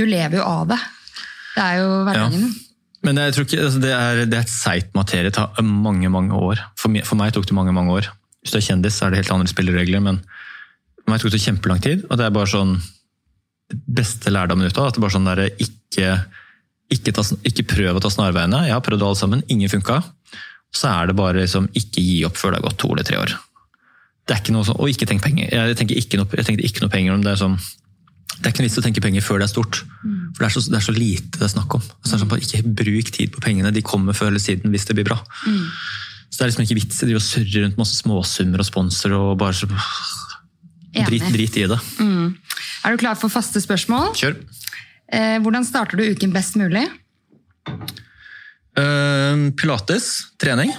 Du lever jo av det. Det er jo hverdagen din. Men jeg tror ikke, altså det, er, det er et seigt materie. Det tar mange mange år. For meg, for meg tok det mange mange år. Hvis du er kjendis, så er det helt andre spilleregler, men for meg tok det kjempelang tid. Og det er bare sånn beste lærdommen ut av. At det bare sånn der, ikke, ikke, ta, ikke prøv å ta snarveiene. Jeg har prøvd alle sammen, ingen funka. Så er det bare liksom, ikke gi opp før det har gått to eller tre år. Det er ikke noe sånn, Og ikke tenk penger. Jeg tenkte ikke noe, ikke noe penger om det. er sånn det er ikke noe vits å tenke penger før det er stort. For det er, så, det er så lite det er snakk om. Altså, er sånn, ikke bruk tid på pengene, de kommer før eller siden hvis det blir bra. Så det er liksom ikke vits i å surre rundt masse småsummer og sponsor og bare så drit, drit i det. Er du klar for faste spørsmål? Kjør. Eh, hvordan starter du uken best mulig? Uh, pilates, trening.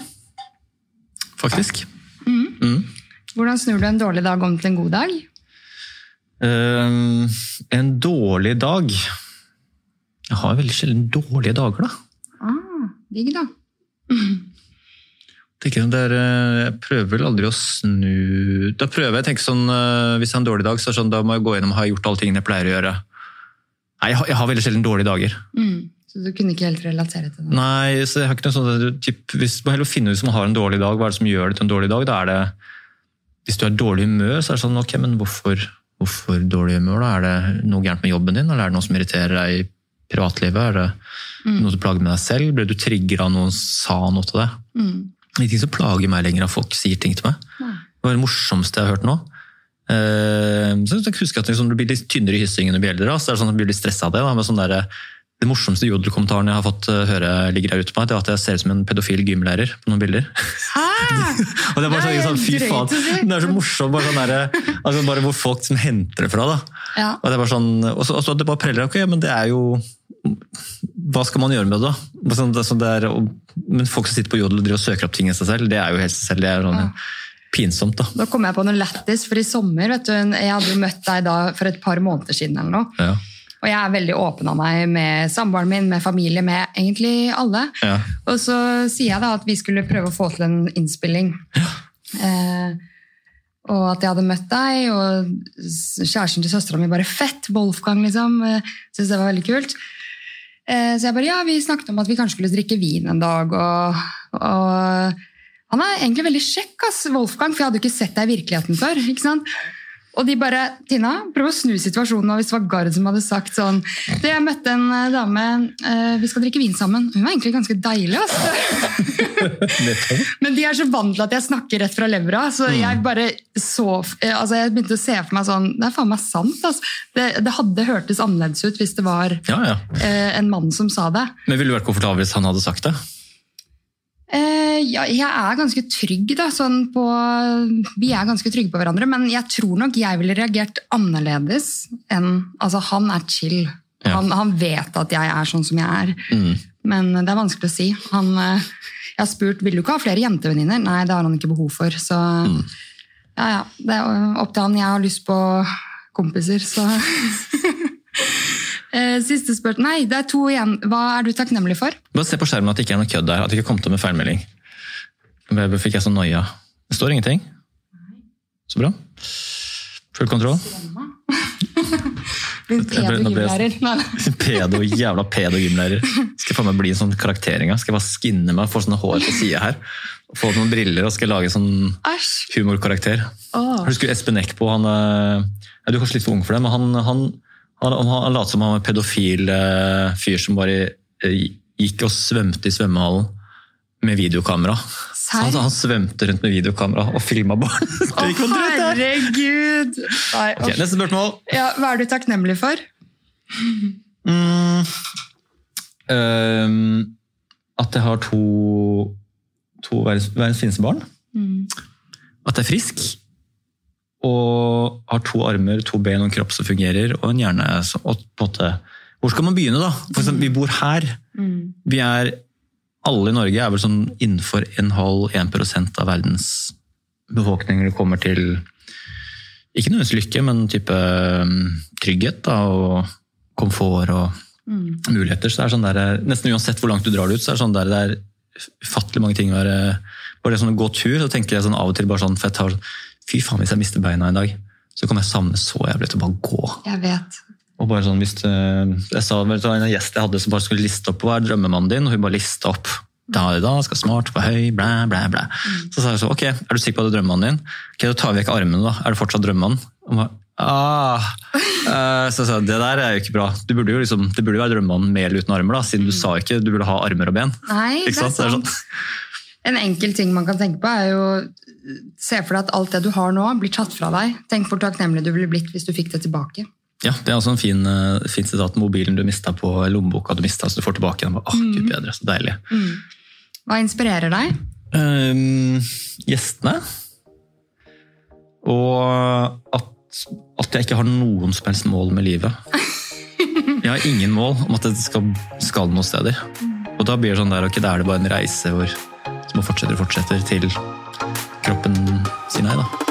Faktisk. Hvordan snur du en dårlig dag om til en god dag? Eh, en dårlig dag Jeg har veldig sjelden dårlige dager, da. Ah, Digg, da. jeg, det er, eh, jeg prøver vel aldri å snu Da prøver jeg å tenke sånn eh, Hvis jeg har en dårlig dag, så er det sånn, da må jeg gå gjennom har jeg gjort alle tingene jeg pleier å gjøre. Nei, jeg har, jeg har veldig sjelden dårlige dager. Mm. Så du kunne ikke helt relatere til det? Nei, så jeg har ikke noe sånt, typ, hvis Man heller finner ut man har en dårlig dag, hva er det som gjør det til en dårlig dag? Da er det, Hvis du har dårlig humør, så er det sånn ok, men hvorfor, hvorfor dårlig humør? da? Er det noe gærent med jobben din, eller er det noe som irriterer deg i privatlivet? Er det noe du plager med deg selv? Ble du trigger av noen sa noe til deg? Mm. Ingenting som plager meg lenger at folk sier ting til meg. Nei. Det var det morsomste jeg har hørt nå. Eh, så jeg husker at liksom, Du blir litt tynnere i hyssingen blir eldre. så er det sånn at du blir litt stressa av det. Da, med sånn der, det morsomste jodelkommentaren jeg har fått eh, høre ligger her ute på meg, det er at jeg ser ut som en pedofil gymlærer på noen bilder. Og det er bare sånn, sånn fy faen, det er så morsomt, bare, sånn der, altså bare hvor folk som henter det fra. da. Ja. Og det er bare sånn, og så, og så det bare preller, ok, men det er jo Hva skal man gjøre med det, da? Sånn, det, sånn det er, og, men folk som sitter på jodel og driver og søker opp ting i seg selv, det er jo helt seg selv. Det er sånn, pinsomt, da. Da kom jeg på noe lættis, for i sommer vet du, Jeg hadde jo møtt deg da for et par måneder siden. eller noe. Ja. Og jeg er veldig åpen av meg med samboeren min, med familie, med egentlig alle. Ja. Og så sier jeg da at vi skulle prøve å få til en innspilling. Eh, og at jeg hadde møtt deg, og kjæresten til søstera mi bare Fett! Wolfgang, liksom. Syns det var veldig kult. Eh, så jeg bare ja, vi snakket om at vi kanskje skulle drikke vin en dag. Og, og han er egentlig veldig kjekk, ass, Wolfgang, for jeg hadde jo ikke sett deg i virkeligheten før. ikke sant? Og de bare Tina, prøv å snu situasjonen Og hvis det var Gard som hadde sagt sånn det Jeg møtte en eh, dame, eh, vi skal drikke vin sammen. Hun var egentlig ganske deilig. altså. Men de er så vant til at jeg snakker rett fra levra, så jeg bare så eh, altså Jeg begynte å se for meg sånn Det er faen meg sant. altså. Det, det hadde hørtes annerledes ut hvis det var ja, ja. en mann som sa det. Men ville du vært komfortabel hvis han hadde sagt det? Eh, ja, jeg er ganske trygg da, sånn på Vi er ganske trygge på hverandre, men jeg tror nok jeg ville reagert annerledes enn Altså, han er chill. Ja. Han, han vet at jeg er sånn som jeg er. Mm. Men det er vanskelig å si. Han, eh, jeg har spurt vil du ikke ha flere jentevenninner. Nei, det har han ikke behov for. Så ja, ja. Det er opp til han. Jeg har lyst på kompiser, så Siste spørsmål. Nei, det er to igjen. Hva er du takknemlig for? Bare se på skjermen at det ikke er noe kødd der. At det ikke kom til med feilmelding. Hvorfor fikk jeg sånn noia. Det står ingenting. Så bra. Full kontroll. Jeg jeg- pedo-gymlærer. Pedo, jævla pedo-gymlærer. Skal faen meg bli en sånn karakter en. Skal jeg bare skinne meg, få sånne hår på sida her. Få noen briller og skal lage sånn humorkarakter. Oh. Husker du Espen Eckbo? Han, eh, ja, du er kanskje litt for ung for det, men han, han, han, han, lot som han var en pedofil eh, fyr som bare eh, gikk og svømte i svømmehallen med videokamera. Han, han svømte rundt med videokamera og filma barn. Å, herregud! Nei, okay, neste spørsmål. ja, hva er du takknemlig for? Mm. um, at jeg har to, to verdens, verdens fineste barn. At jeg er frisk. Og har to armer, to ben og en kropp som fungerer, og en hjerne som og på en måte, Hvor skal man begynne, da? For eksempel, vi bor her. Vi er Alle i Norge er vel sånn innenfor en halv 1% av verdens befolkning når det kommer til ikke nødvendigvis lykke, men type um, trygghet da, og komfort og muligheter. Så det er sånn der, Nesten uansett hvor langt du drar det ut, så er det sånn der, det er ufattelig mange ting å være Bare det sånn å gå tur, så tenker jeg sånn av og til bare sånn, for jeg tar Fy faen, hvis jeg mister beina en dag, så kommer jeg savne så jævlig til å bare gå. Jeg vet. Og bare sånn, hvis eh, jeg sa du hva, En gjest jeg hadde som bare skulle liste opp hva er drømmemannen din, og hun bare lista opp. Da og da, skal smart, på høy, blæ, blæ, blæ. Så sa jeg så, ok, er du sikker på at det er drømmemannen din? Ok, Da tar vi vekk armene, da. Er det fortsatt drømmemannen? Og bare, ah. Eh, Så jeg sa det der er jo ikke bra. Du burde jo liksom, det burde jo være drømmemannen med eller uten armer, da, siden du sa ikke du burde ha armer og ben. Nei, Ikke det er sant? Det er sånn- En enkel ting man kan tenke på, er jo Se for deg at alt det du har nå, blir tatt fra deg. Tenk hvor takknemlig du ville blitt hvis du fikk det tilbake. Ja, Det er også en fin, eh, fin sitat. Mobilen du mista på lommeboka du mista, så du får tilbake den. Åh, gud bedre, så deilig. Hva inspirerer deg? Um, gjestene. Og at, at jeg ikke har noen som helst mål med livet. Jeg har ingen mål om at jeg skal, skal noen steder. Og da blir det sånn der, ok, da er det bare en reise hvor, som fortsetter og fortsetter til kroppen sier nei, da.